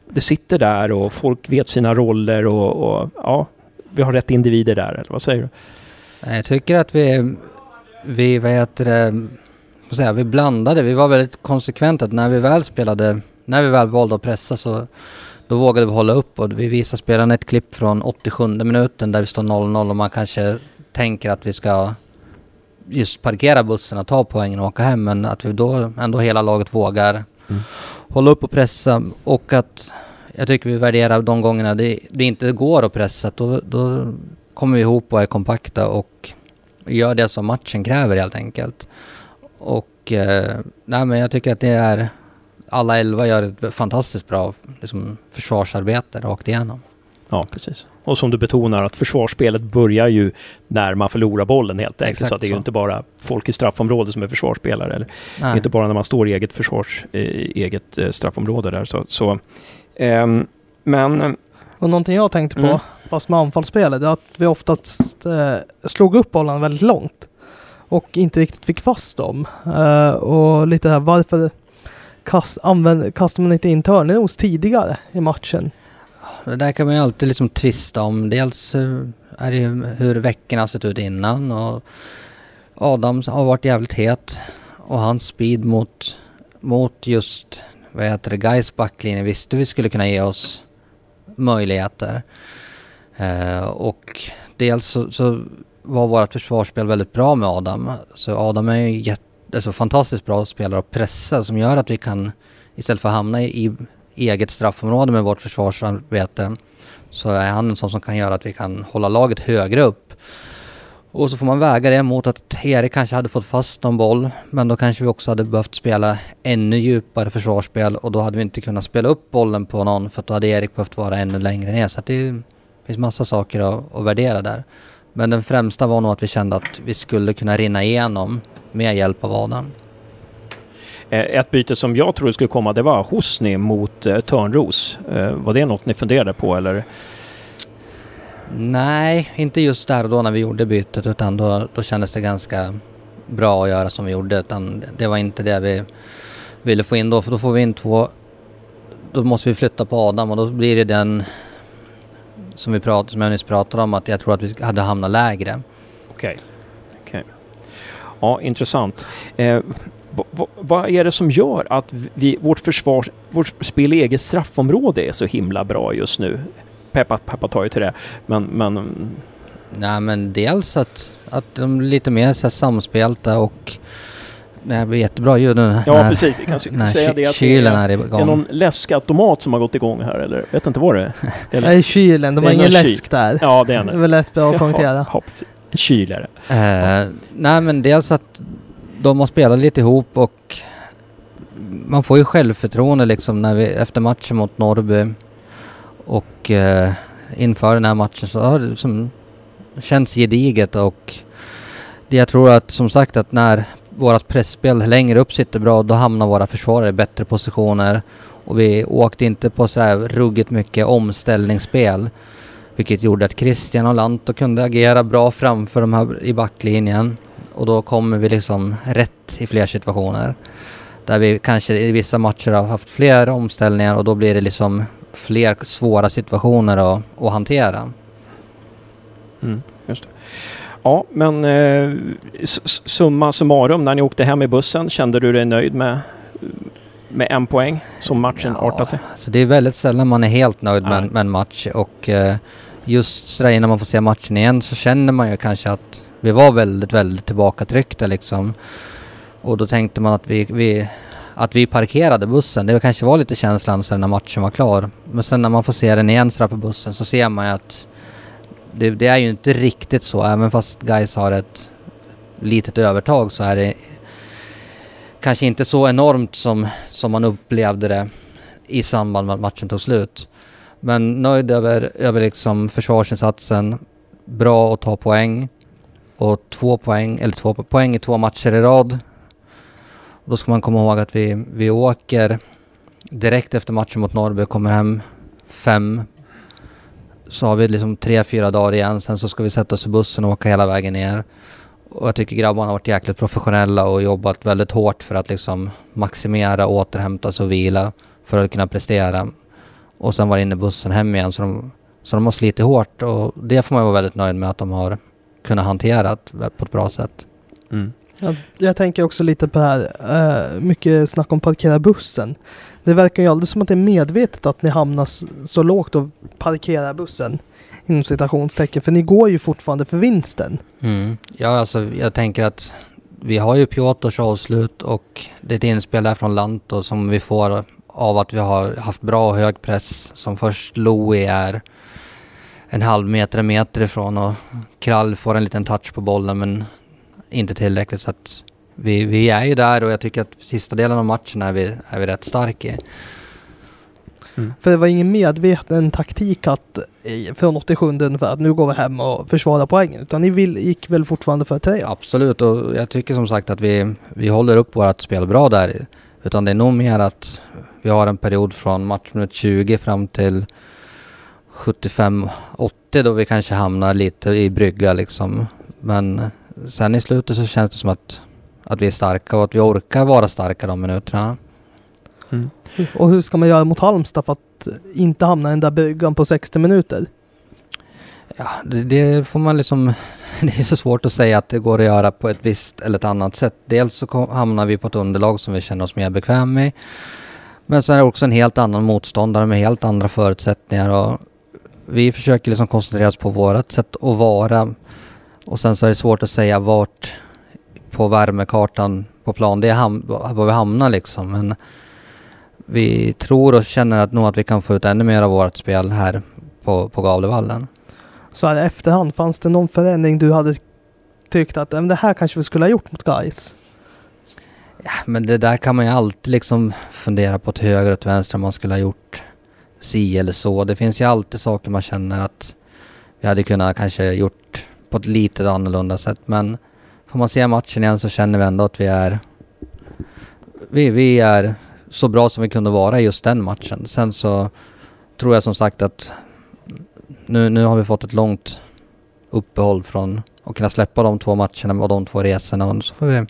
det sitter där och folk vet sina roller och, och, ja, vi har rätt individer där. Eller vad säger du? Jag tycker att vi, vi vad heter det, vi blandade. Vi var väldigt konsekventa när vi väl spelade, när vi väl valde att pressa så då vågade vi hålla upp och vi visade spelarna ett klipp från 87 minuten där vi står 0-0 och man kanske tänker att vi ska just parkera bussen och ta poängen och åka hem. Men att vi då ändå hela laget vågar mm. hålla upp och pressa och att jag tycker vi värderar de gångerna det, det inte går att pressa. Då, då kommer vi ihop och är kompakta och gör det som matchen kräver helt enkelt. Och eh, nej, men jag tycker att det är alla elva gör ett fantastiskt bra liksom, försvarsarbete rakt igenom. Ja, precis. Och som du betonar att försvarsspelet börjar ju när man förlorar bollen helt enkelt. Exakt så det är ju inte bara folk i straffområdet som är försvarsspelare. Eller det är inte bara när man står i eget försvars, eh, eget eh, straffområde där. Så, så ehm, men... Och någonting jag tänkte på, mm. fast med anfallsspelet, är att vi oftast eh, slog upp bollen väldigt långt. Och inte riktigt fick fast dem. Uh, och lite här, varför kast, använd, kastar man inte in Törneros tidigare i matchen? Det där kan man ju alltid liksom tvista om. Dels eh, är det ju hur veckorna har sett ut innan och Adam har varit jävligt het och hans speed mot, mot just vad heter det, Gais backlinje visste vi skulle kunna ge oss möjligheter. Eh, och dels så, så var vårt försvarsspel väldigt bra med Adam. Så Adam är ju jätte, alltså fantastiskt bra spelare att pressa som gör att vi kan istället för att hamna i, eget straffområde med vårt försvarsarbete så är han en sån som kan göra att vi kan hålla laget högre upp. Och så får man väga det mot att Erik kanske hade fått fast någon boll men då kanske vi också hade behövt spela ännu djupare försvarsspel och då hade vi inte kunnat spela upp bollen på någon för då hade Erik behövt vara ännu längre ner. Så det finns massa saker att, att värdera där. Men den främsta var nog att vi kände att vi skulle kunna rinna igenom med hjälp av Adam. Eh, ett byte som jag tror skulle komma det var Hosni mot eh, Törnros. Eh, var det något ni funderade på eller? Nej, inte just där och då när vi gjorde bytet utan då, då kändes det ganska bra att göra som vi gjorde. Utan det var inte det vi ville få in då för då får vi in två då måste vi flytta på Adam och då blir det den som, vi prat, som jag nyss pratade om att jag tror att vi hade hamnat lägre. Okej. Okej. Ja, intressant. Eh, vad, är det som gör att vi, vårt försvar, vårt spel i eget straffområde är så himla bra just nu? Peppa, peppa tar ju till det, men, men Nej men dels att, att de är lite mer så här samspelta och det här blir jättebra ljud nu Ja när, precis, vi kan när säga det att det kylen är, är det är igång. någon läskautomat som har gått igång här eller? Vet inte vad det är. Eller? Nej, kylen. De Det har är ingen läsk där. Ja, det är Det är en. väl bra att poängtera. Ja, precis. En kyl är det. Eh, nej men dels att de har spelat lite ihop och man får ju självförtroende liksom när vi, efter matchen mot Norrby och eh, inför den här matchen så har det liksom känts gediget och det jag tror att som sagt att när vårat pressspel längre upp sitter bra då hamnar våra försvarare i bättre positioner och vi åkte inte på så här ruggigt mycket omställningsspel vilket gjorde att Christian och Lanto kunde agera bra framför de här i backlinjen. Och då kommer vi liksom rätt i fler situationer. Där vi kanske i vissa matcher har haft fler omställningar och då blir det liksom fler svåra situationer att, att hantera. Mm, just det. Ja, men eh, summa summarum, när ni åkte hem i bussen, kände du dig nöjd med, med en poäng som matchen Ja, artade sig? Så det är väldigt sällan man är helt nöjd med, med en match och eh, just sådär innan man får se matchen igen så känner man ju kanske att vi var väldigt, väldigt tillbakatryckta liksom. Och då tänkte man att vi, vi, att vi parkerade bussen. Det kanske var lite känslan sen när matchen var klar. Men sen när man får se den igen sådär på bussen så ser man ju att det, det är ju inte riktigt så. Även fast guys har ett litet övertag så är det kanske inte så enormt som, som man upplevde det i samband med att matchen tog slut. Men nöjd över, över liksom försvarsinsatsen. Bra att ta poäng. Och två poäng, eller två poäng i två matcher i rad. Och då ska man komma ihåg att vi, vi åker direkt efter matchen mot Norrby och kommer hem fem. Så har vi liksom tre, fyra dagar igen. Sen så ska vi sätta oss i bussen och åka hela vägen ner. Och jag tycker grabbarna har varit jäkligt professionella och jobbat väldigt hårt för att liksom maximera, återhämta sig och vila för att kunna prestera. Och sen var inne i bussen hem igen så de, så de har slitit hårt och det får man vara väldigt nöjd med att de har kunnat hantera på ett bra sätt. Mm. Jag, jag tänker också lite på det här, eh, mycket snack om parkera bussen. Det verkar ju aldrig som att det är medvetet att ni hamnar så lågt och parkerar bussen. Inom citationstecken, för ni går ju fortfarande för vinsten. Mm. Ja, alltså jag tänker att vi har ju Piotrs avslut och det är ett inspel där från Lanto som vi får av att vi har haft bra och hög press som först Louis är en halv meter, en meter ifrån och Krall får en liten touch på bollen men inte tillräckligt så att vi, vi är ju där och jag tycker att sista delen av matchen är vi, är vi rätt starka i. För det var ingen medveten taktik att eh, från 87 ungefär att nu går vi hem och försvarar poängen. Utan ni vill, gick väl fortfarande för tre? Absolut och jag tycker som sagt att vi, vi håller upp vårt spel bra där. Utan det är nog mer att vi har en period från matchminut 20 fram till 75-80 då vi kanske hamnar lite i brygga liksom. Men sen i slutet så känns det som att, att vi är starka och att vi orkar vara starka de minuterna. Mm. Och hur ska man göra mot Halmstad för att inte hamna i den där bryggan på 60 minuter? Ja, det, det får man liksom... Det är så svårt att säga att det går att göra på ett visst eller ett annat sätt. Dels så kom, hamnar vi på ett underlag som vi känner oss mer bekväm med. Men sen är det också en helt annan motståndare med helt andra förutsättningar och vi försöker liksom koncentrera oss på vårt sätt att vara. Och sen så är det svårt att säga vart på värmekartan på plan det är ham- var vi hamnar liksom. Men vi tror och känner att nog att vi kan få ut ännu mer av vårt spel här på, på Gavlevallen. Så här i efterhand, fanns det någon förändring du hade tyckt att "Men det här kanske vi skulle ha gjort mot guys? Ja, men det där kan man ju alltid liksom fundera på till höger och till vänster om man skulle ha gjort si eller så. Det finns ju alltid saker man känner att vi hade kunnat kanske gjort på ett lite annorlunda sätt. Men får man se matchen igen så känner vi ändå att vi är vi, vi är så bra som vi kunde vara i just den matchen. Sen så tror jag som sagt att nu, nu har vi fått ett långt uppehåll från att kunna släppa de två matcherna och de två resorna och så får vi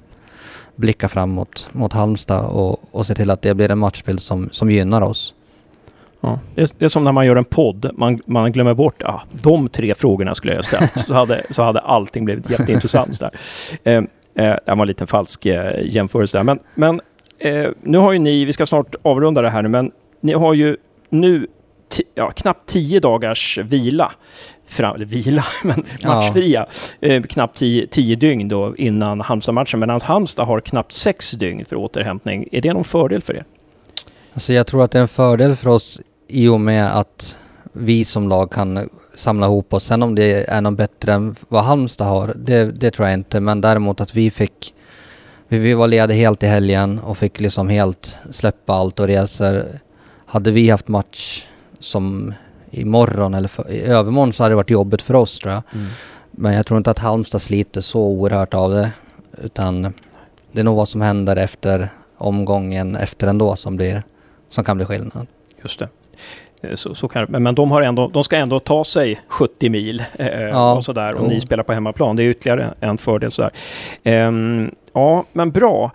blicka framåt mot Halmstad och, och se till att det blir en matchbild som, som gynnar oss. Ja. Det, är, det är som när man gör en podd. Man, man glömmer bort ah, de tre frågorna skulle jag ha ställt. så, hade, så hade allting blivit jätteintressant. Där. Eh, eh, det var en liten falsk eh, jämförelse där. Men, men eh, nu har ju ni, vi ska snart avrunda det här nu, men ni har ju nu ja, knappt tio dagars vila. Fram, vila, men matchfria. Ja. Eh, knappt tio, tio dygn då innan Halmstad-matchen. Medan Halmstad har knappt sex dygn för återhämtning. Är det någon fördel för er? Alltså jag tror att det är en fördel för oss i och med att vi som lag kan samla ihop oss. Sen om det är något bättre än vad Halmstad har, det, det tror jag inte. Men däremot att vi fick vi, vi var lediga helt i helgen och fick liksom helt släppa allt och resor. Hade vi haft match som imorgon eller för, i övermorgon så hade det varit jobbigt för oss tror jag. Mm. Men jag tror inte att Halmstad sliter så oerhört av det. Utan det är nog vad som händer efter omgången efter ändå som, blir, som kan bli skillnad. Just det. Eh, så, så kan, men de, har ändå, de ska ändå ta sig 70 mil eh, ja, och sådär och jo. ni spelar på hemmaplan. Det är ytterligare en fördel. Sådär. Eh, ja, men bra.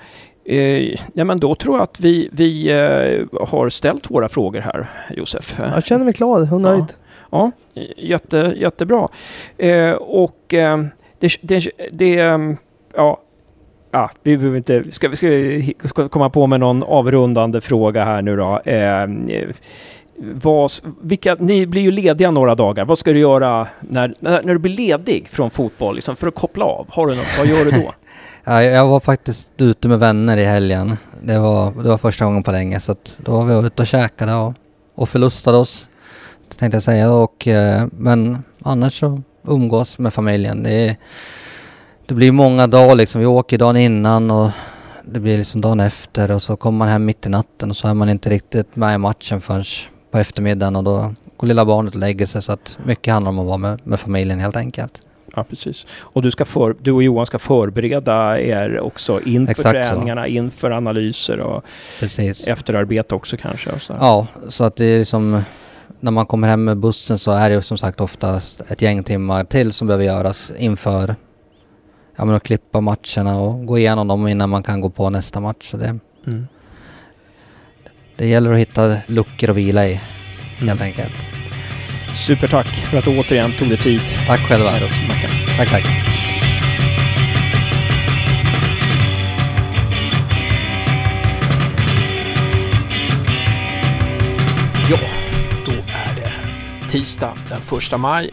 Eh, ja, men då tror jag att vi, vi eh, har ställt våra frågor här, Josef. Jag känner mig klar och nöjd. Ja, ja jätte, jättebra. Eh, och ehm, det, det, det ja, ja, vi behöver inte, ska vi ska, ska komma på med någon avrundande fråga här nu då. Eh, vad, vilka, ni blir ju lediga några dagar. Vad ska du göra när, när, när du blir ledig från fotboll, liksom, för att koppla av? Har du något, vad gör du då? ja, jag var faktiskt ute med vänner i helgen. Det var, det var första gången på länge, så att då var vi ute och käkade och, och förlustade oss, tänkte jag säga. Och, eh, men annars så umgås med familjen. Det är, det blir många dagar liksom. Vi åker dagen innan och det blir liksom dagen efter och så kommer man hem mitt i natten och så är man inte riktigt med i matchen förrän på eftermiddagen och då går lilla barnet och lägger sig så att mycket handlar om att vara med, med familjen helt enkelt. Ja, precis. Och du, ska för, du och Johan ska förbereda er också inför Exakt träningarna, så. inför analyser och precis. efterarbete också kanske? Så. Ja, så att det är liksom när man kommer hem med bussen så är det som sagt ofta ett gäng timmar till som behöver göras inför ja, men att klippa matcherna och gå igenom dem innan man kan gå på nästa match. Så det, mm. det gäller att hitta luckor att vila i helt mm. enkelt. Supertack för att du återigen tog dig tid. Tack själva. Tack, tack. Ja, då är det tisdag den första maj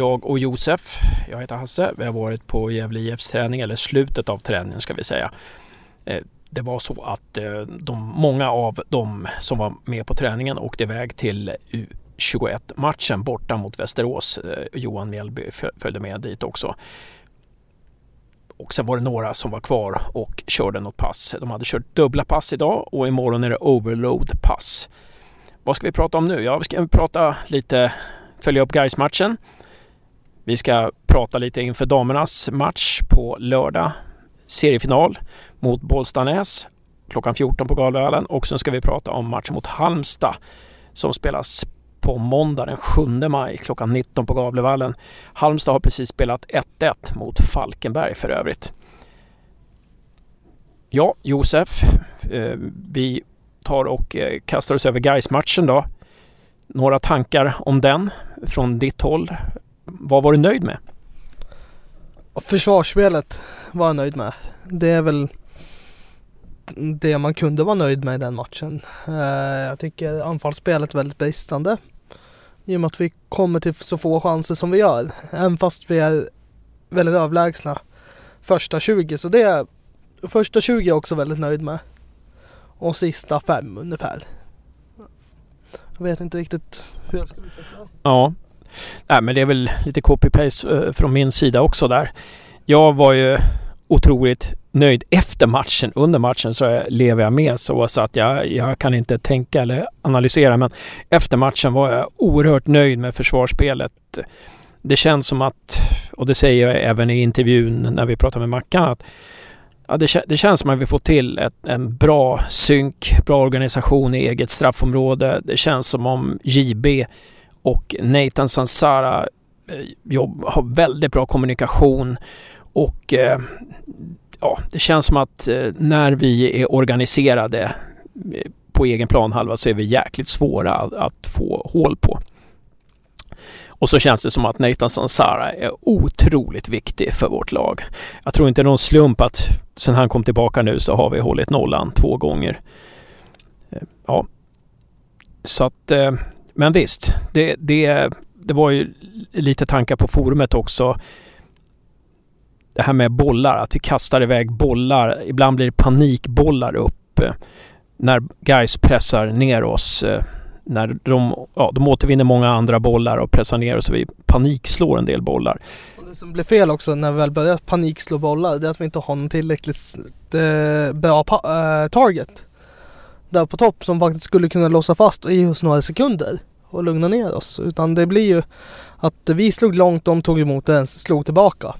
jag och Josef, jag heter Hasse, vi har varit på Gävle IFs träning, eller slutet av träningen ska vi säga. Eh, det var så att eh, de, många av de som var med på träningen åkte iväg till U21-matchen borta mot Västerås. Eh, Johan Mjällby följde med dit också. Och sen var det några som var kvar och körde något pass. De hade kört dubbla pass idag och imorgon är det overload-pass. Vad ska vi prata om nu? Ja, vi ska prata lite, följa upp guys matchen vi ska prata lite inför damernas match på lördag. Seriefinal mot Bollstanäs klockan 14 på Galvallen och sen ska vi prata om matchen mot Halmstad som spelas på måndag den 7 maj klockan 19 på Gavlevallen. Halmstad har precis spelat 1-1 mot Falkenberg för övrigt. Ja, Josef, eh, vi tar och eh, kastar oss över Gais-matchen då. Några tankar om den från ditt håll? Vad var du nöjd med? Försvarsspelet var jag nöjd med. Det är väl det man kunde vara nöjd med i den matchen. Eh, jag tycker anfallsspelet är väldigt bristande. I och med att vi kommer till så få chanser som vi gör. Även fast vi är väldigt överlägsna första 20. Så det är första 20 är jag också väldigt nöjd med. Och sista fem ungefär. Jag vet inte riktigt hur jag ska utveckla det. Ja, Nej, men det är väl lite copy-paste eh, från min sida också där. Jag var ju otroligt nöjd efter matchen. Under matchen så lever jag med så, så att jag, jag kan inte tänka eller analysera. Men efter matchen var jag oerhört nöjd med försvarsspelet. Det känns som att, och det säger jag även i intervjun när vi pratar med Mackan, att ja, det, det, känns som att vi får till ett, en bra synk, bra organisation i eget straffområde. Det känns som om JB och Nathan Sansara eh, jobb, har väldigt bra kommunikation och eh, ja, det känns som att eh, när vi är organiserade eh, på egen planhalva så är vi jäkligt svåra att, få hål på. Och så känns det som att Nathan Sansara är otroligt viktig för vårt lag. Jag tror inte det är någon slump att sen han kom tillbaka nu så har vi hållit nollan två gånger. Eh, ja, så att, men visst, det, det, det var ju lite tankar på forumet också. Det här med bollar, att vi kastar iväg bollar. Ibland blir det panikbollar upp eh, när guys pressar ner oss eh, när de, ja, de återvinner många andra bollar och pressar ner oss och vi panikslår en del bollar. Och det som blir fel också när vi väl börjar panikslå bollar det är att vi inte har någon tillräckligt eh, bra target. Där på topp som faktiskt skulle kunna låsa fast i oss några sekunder och lugna ner oss. Utan det blir ju att vi slog långt, de tog emot det, slog tillbaka.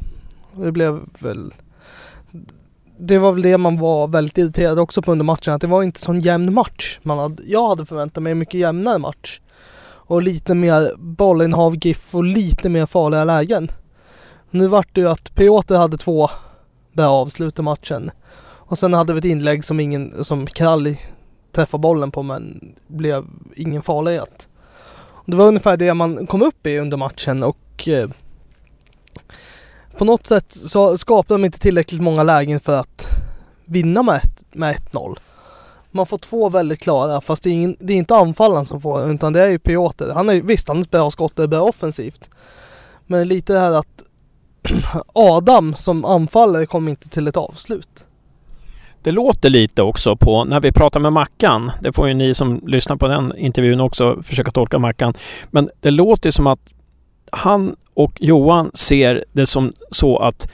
Det blev väl det var väl det man var väldigt irriterad också på under matchen. Att det var inte sån jämn match. Man hade, jag hade förväntat mig en mycket jämnare match. Och lite mer bollinnehav, GIF och lite mer farliga lägen. Nu vart det ju att Piotr hade två bra avslut i matchen. Och sen hade vi ett inlägg som ingen, som Kralj träffade bollen på men blev ingen farlighet. Det var ungefär det man kom upp i under matchen och eh, på något sätt så skapar de inte tillräckligt många lägen för att vinna med, med 1-0. Man får två väldigt klara fast det är, ingen, det är inte anfallaren som får den utan det är ju Piotr. Han är visst, han är ett bra skott och är bra offensivt. Men lite det här att Adam som anfallare kommer inte till ett avslut. Det låter lite också på när vi pratar med Mackan. Det får ju ni som lyssnar på den intervjun också försöka tolka Mackan. Men det låter som att han och Johan ser det som så att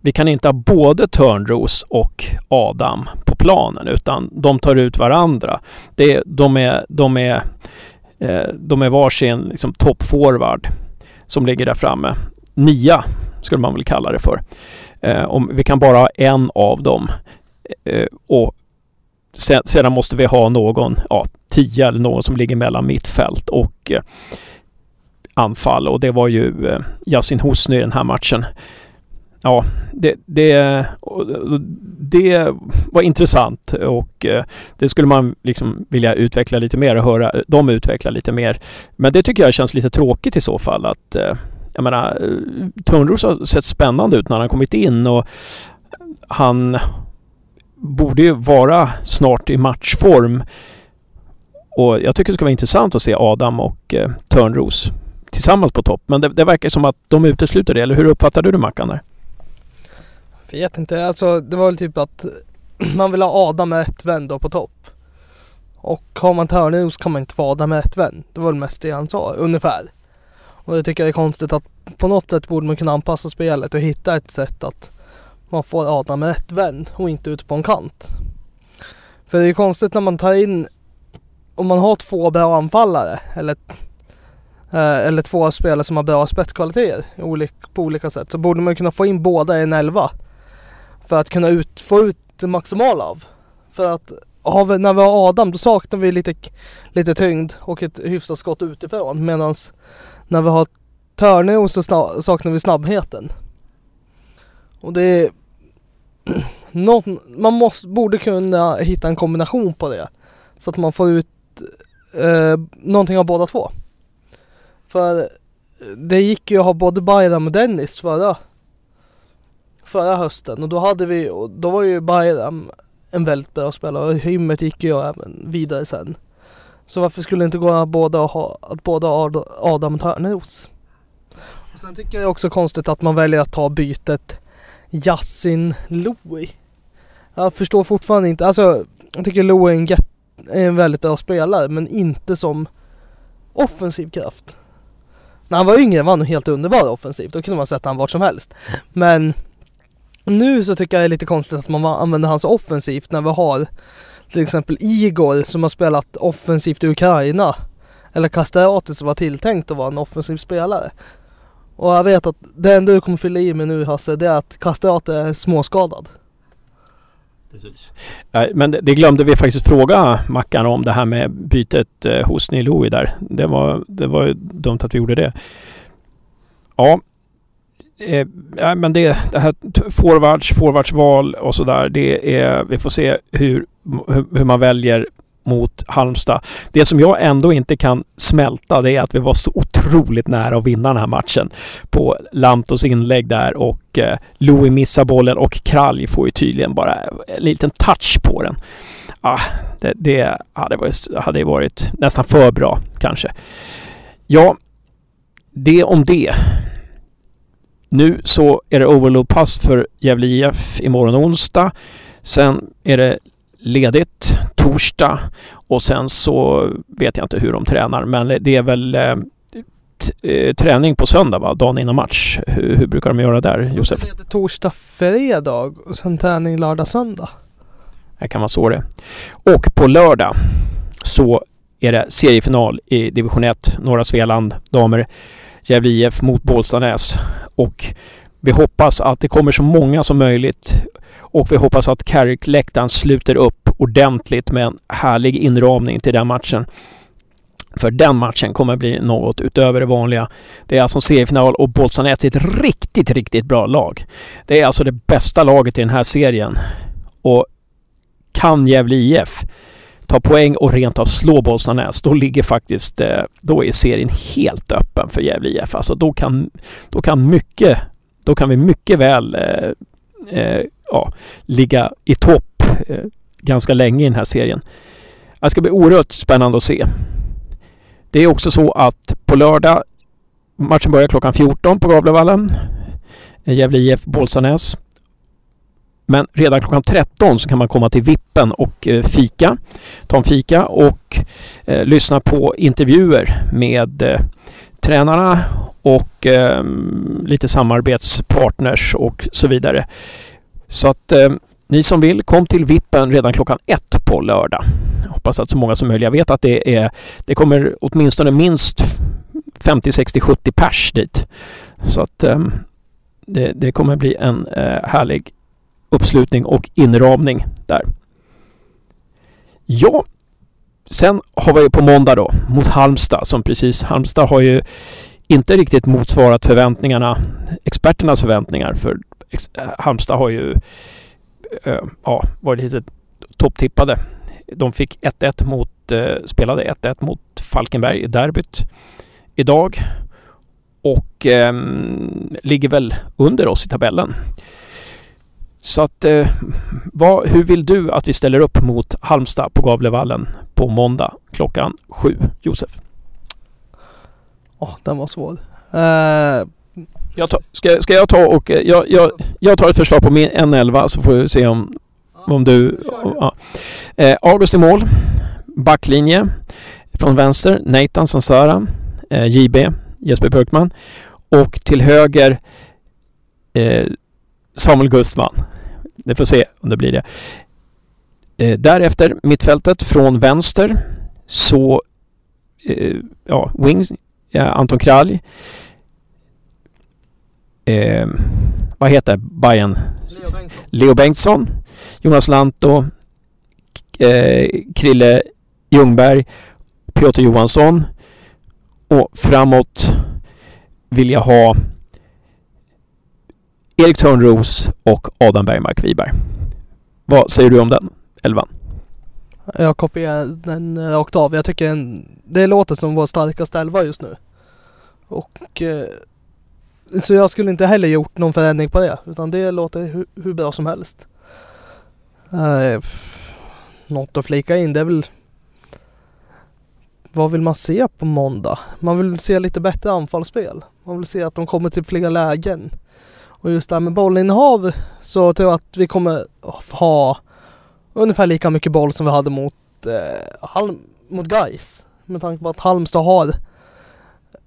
vi kan inte ha både Törnros och Adam på planen utan de tar ut varandra. Det, de, är, de, är, eh, de är varsin liksom, toppforward som ligger där framme. Nia skulle man väl kalla det för. Eh, om vi kan bara ha en av dem eh, och sedan måste vi ha någon, ja, tio eller någon som ligger mellan mittfält och anfall och det var ju eh, Yasin Hosny i den här matchen. Ja, det, det, det var intressant och eh, det skulle man liksom vilja utveckla lite mer och höra dem utveckla lite mer. Men det tycker jag känns lite tråkigt i så fall att eh, jag menar eh, Törnros har sett spännande ut när han kommit in och han borde ju vara snart i matchform. Och jag tycker det ska vara intressant att se Adam och eh, Törnros tillsammans på topp. Men det, det verkar som att de utesluter det. Eller hur uppfattade du Mackan där? Vet inte. Alltså det var väl typ att man vill ha Adam med ett vän då på topp. Och har man Törnros kan man inte få Adam med ett vän. Det var väl mest det han sa, ungefär. Och det tycker jag är konstigt att på något sätt borde man kunna anpassa spelet och hitta ett sätt att man får Adam med ett vän och inte ute på en kant. För det är konstigt när man tar in, om man har två bra anfallare eller Eh, eller två spelare som har bra spetskvaliteter på olika sätt så borde man kunna få in båda i en elva. För att kunna ut, få ut det maximala av. För att vi, när vi har Adam då saknar vi lite, lite tyngd och ett hyfsat skott utifrån. Medan när vi har Törneo så snabb, saknar vi snabbheten. Och det är någon, man måste, borde kunna hitta en kombination på det. Så att man får ut eh, någonting av båda två. För det gick ju att ha både Bayram och Dennis förra, förra hösten och då hade vi, då var ju Bayram en väldigt bra spelare och Hymmet gick ju även vidare sen. Så varför skulle det inte gå att båda ha, att båda Adam Törnros? Och sen tycker jag också konstigt att man väljer att ta bytet Yasin Louie. Jag förstår fortfarande inte, alltså jag tycker Louie är en, är en väldigt bra spelare men inte som offensiv kraft. När han var yngre var han helt underbar offensivt. Då kunde man sätta honom vart som helst. Men nu så tycker jag det är lite konstigt att man använder hans offensivt när vi har till exempel Igor som har spelat offensivt i Ukraina. Eller Castellati som var tilltänkt att vara en offensiv spelare. Och jag vet att det enda du kommer fylla i med nu Hasse, det är att Castellati är småskadad. Precis. Men det glömde vi faktiskt fråga Mackan om det här med bytet eh, hos Niloui där. Det var, det var ju dumt att vi gjorde det. Ja, eh, men det, det här forwards, forwardsval och sådär. Det är, vi får se hur, hur, hur man väljer mot Halmstad. Det som jag ändå inte kan smälta det är att vi var så otroligt nära att vinna den här matchen på Lantos inlägg där och eh, Louis missar bollen och Kralj får ju tydligen bara en liten touch på den. Ah, det det hade, varit, hade varit nästan för bra kanske. Ja, det om det. Nu så är det overload-pass för Gävle IF imorgon onsdag. Sen är det ledigt torsdag och sen så vet jag inte hur de tränar men det är väl eh, eh, träning på söndag va? Dagen innan match. Hur, hur brukar de göra där Josef? Det är torsdag, fredag och sen träning lördag, söndag. Det kan vara så det. Och på lördag så är det seriefinal i division 1, norra Svealand, damer. Gävle IF mot Bålstanäs. Och vi hoppas att det kommer så många som möjligt. Och vi hoppas att Carrick-läktaren sluter upp ordentligt med en härlig inramning till den matchen. För den matchen kommer bli något utöver det vanliga. Det är alltså seriefinal och Bålstanäs är ett riktigt, riktigt bra lag. Det är alltså det bästa laget i den här serien. Och kan Gävle IF ta poäng och rent av slå Bollstanäs, då ligger faktiskt, eh, då är serien helt öppen för Gävle IF. Alltså då kan, då kan mycket, då kan vi mycket väl eh, eh, ja, ligga i topp eh, ganska länge i den här serien. Det ska bli oerhört spännande att se. Det är också så att på lördag, matchen börjar klockan 14 på Gavlevallen. Eh, Gävle IF Bålsanäs. Men redan klockan 13 så kan man komma till Vippen och eh, fika. Ta en fika och eh, lyssna på intervjuer med eh, tränarna och eh, lite samarbetspartners och så vidare. Så att eh, ni som vill, kom till Vippen redan klockan ett på lördag. Jag hoppas att så många som möjligt. Jag vet att det är det kommer åtminstone minst 50, 60, 70 pers dit. Så att eh, det, det kommer bli en eh, härlig uppslutning och inramning där. Ja, sen har vi på måndag då mot Halmstad som precis, Halmstad har ju inte riktigt motsvarat förväntningarna, experternas förväntningar för Eh, Halmstad har ju eh, ja, varit lite topptippade. De fick 1-1 mot, eh, spelade 1-1 mot Falkenberg i derbyt idag och eh, ligger väl under oss i tabellen. Så att, eh, vad, hur vill du att vi ställer upp mot Halmstad på Gavlevallen på måndag klockan sju? Josef? Åh, den var svår. Eh, jag tar, ska, ska jag ta och eh, jag, jag, jag tar ett förslag på min N11 så får vi se om, om du... Ja. Eh, August i mål. Backlinje från vänster Nathan Sansara. Eh, JB Jesper Björkman. Och till höger eh, Samuel Gustman. Det får se om det blir det. Eh, därefter mittfältet från vänster så eh, ja, Wings, Anton Kralj. Eh, vad heter Bayern? Leo Bengtsson. Leo Bengtsson, Jonas Lantto. Eh, Krille Ljungberg. Piotr Johansson. Och framåt vill jag ha Erik Törnros och Adam Bergmark Wiberg. Vad säger du om den elvan? jag kopierar den eh, rakt av. Jag tycker den... det låter som vår starkaste elva just nu. Och eh, så jag skulle inte heller gjort någon förändring på det. Utan det låter hur, hur bra som helst. Eh, något att flika in det är väl vad vill man se på måndag? Man vill se lite bättre anfallsspel. Man vill se att de kommer till fler lägen. Och just det här med bollinnehav så tror jag att vi kommer ha ungefär lika mycket boll som vi hade mot, eh, Halm, mot Gais. Med tanke på att Halmstad har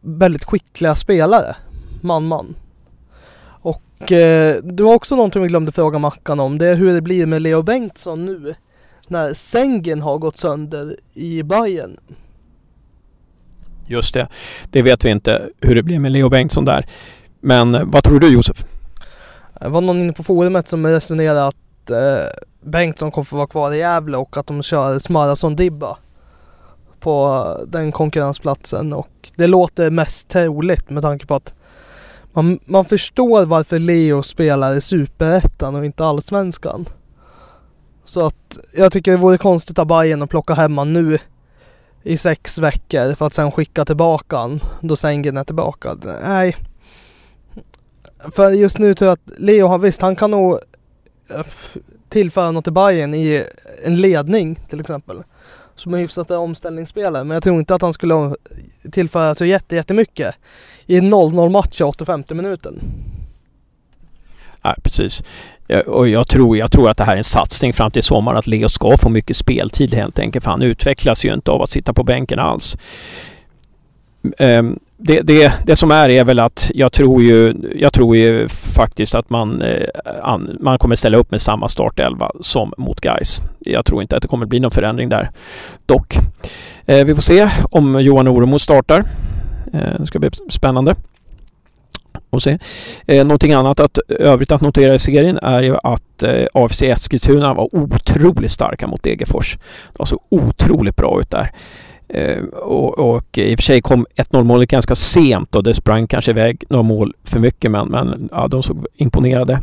väldigt skickliga spelare, man-man. Och eh, det var också någonting vi glömde fråga Mackan om. Det är hur det blir med Leo Bengtsson nu. När Sengen har gått sönder i Bayern. Just det. Det vet vi inte hur det blir med Leo Bengtsson där. Men eh, vad tror du Josef? Det var någon inne på forumet som resonerade att eh, Bengtsson kommer få vara kvar i Gävle och att de kör Smarason Dibba på den konkurrensplatsen och det låter mest troligt med tanke på att man, man förstår varför Leo spelar i Superettan och inte Allsvenskan. Så att jag tycker det vore konstigt av Bayern att plocka hem han nu i sex veckor för att sen skicka tillbaka han då Sengen är tillbaka. Nej. För just nu tror jag att Leo har visst, han kan nog eh, tillföra något till Bayern i en ledning till exempel. Som är hyfsat bra omställningsspelare. Men jag tror inte att han skulle tillföra så jättemycket i en 0-0 match i 85 minuten. Nej, precis. Och jag tror, jag tror att det här är en satsning fram till sommaren att Leo ska få mycket speltid helt enkelt. För han utvecklas ju inte av att sitta på bänken alls. Um, det, det, det som är är väl att jag tror ju, jag tror ju faktiskt att man, eh, man kommer ställa upp med samma startelva som mot Guys. Jag tror inte att det kommer bli någon förändring där. Dock. Eh, vi får se om Johan Oremo startar. Eh, det ska bli spännande och se. Eh, någonting annat att, övrigt att notera i serien är ju att eh, AFC Eskilstuna var otroligt starka mot Degerfors. Det så otroligt bra ut där. Eh, och, och, i och för sig kom 1-0 målet ganska sent och det sprang kanske iväg några mål för mycket men, men ja, de såg imponerade.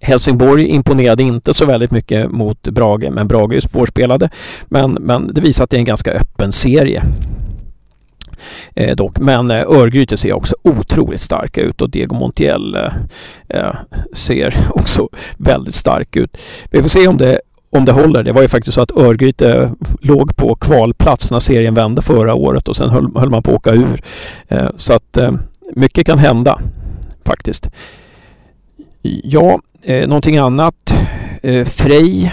Helsingborg imponerade inte så väldigt mycket mot Brage men Brage är svårspelade. Men, men det visar att det är en ganska öppen serie eh, dock. Men eh, Örgryte ser också otroligt starka ut och Diego Montiel eh, eh, ser också väldigt stark ut. Vi får se om det om det håller. Det var ju faktiskt så att Örgryte låg på kvalplats när serien vände förra året och sen höll, höll man på att åka ur. Eh, så att eh, mycket kan hända faktiskt. Ja, eh, någonting annat. Eh, Frej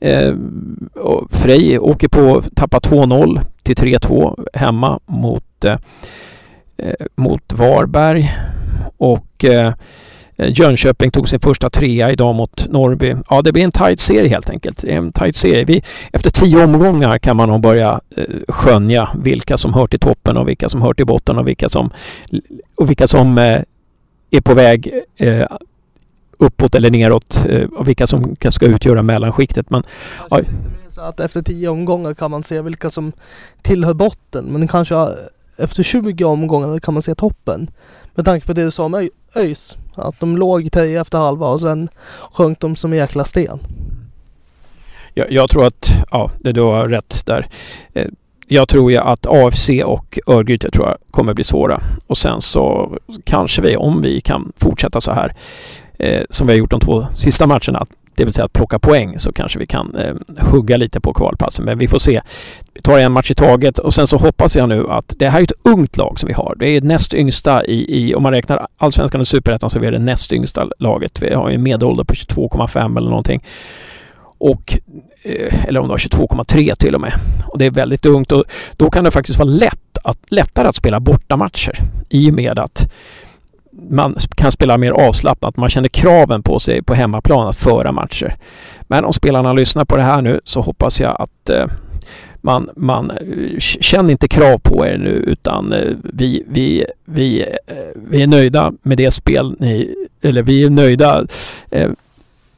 Eh, Frej åker på, tappar 2-0 till 3-2 hemma mot, eh, eh, mot Varberg. Och eh, Jönköping tog sin första trea idag mot Norrby. Ja, det blir en tight serie helt enkelt. En tight serie. Vi, efter tio omgångar kan man nog börja eh, skönja vilka som hör till toppen och vilka som hör till botten och vilka som, och vilka som eh, är på väg eh, uppåt eller neråt eh, och vilka som ska utgöra mellanskiktet. Men, ja. att efter tio omgångar kan man se vilka som tillhör botten men kanske efter 20 omgångar kan man se toppen. Med tanke på det du sa om ÖIS, att de låg tio efter halva och sen sjönk de som en jäkla sten. Jag, jag tror att, ja, du har rätt där. Eh, jag tror ju att AFC och Örgryte tror jag kommer bli svåra. Och sen så kanske vi, om vi kan fortsätta så här, eh, som vi har gjort de två sista matcherna, det vill säga att plocka poäng, så kanske vi kan eh, hugga lite på kvalpassen. Men vi får se. Vi tar en match i taget och sen så hoppas jag nu att det här är ett ungt lag som vi har. Det är näst yngsta i, i om man räknar allsvenskan och superettan så är vi det näst yngsta laget. Vi har en medelålder på 22,5 eller någonting. Och, eh, eller om det var 22,3 till och med. Och det är väldigt ungt och då kan det faktiskt vara lätt att, lättare att spela bortamatcher i och med att man kan spela mer avslappnat. Man känner kraven på sig på hemmaplan att föra matcher. Men om spelarna lyssnar på det här nu så hoppas jag att eh, man, man eh, känner inte krav på er nu utan eh, vi, vi, vi, eh, vi är nöjda med det spel ni, eller vi är nöjda eh,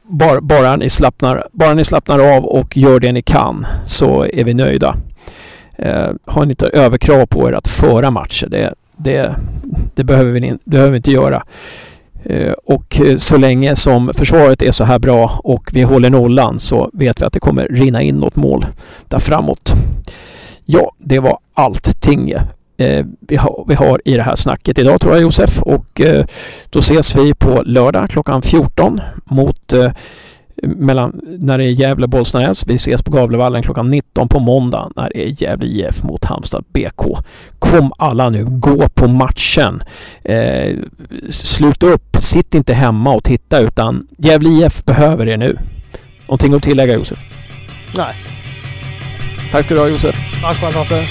bara, bara, ni slappnar, bara ni slappnar av och gör det ni kan så är vi nöjda. Eh, har ni inte överkrav på er att föra matcher, det, det, det behöver, vi, det behöver vi inte göra. Eh, och eh, så länge som försvaret är så här bra och vi håller nollan så vet vi att det kommer rinna in något mål där framåt. Ja, det var allting eh, vi, har, vi har i det här snacket idag tror jag Josef och då ses vi på lördag klockan 14 mot mellan, när det är Gävle-Bollstanäs. Vi ses på Gavlevallen klockan 19 på måndag när det är Gävle IF mot Halmstad BK. Kom alla nu, gå på matchen. Eh, sluta upp, sitt inte hemma och titta utan Gävle IF behöver er nu. Någonting att tillägga Josef? Nej. Tack ska du ha Josef. Tack själv Hasse.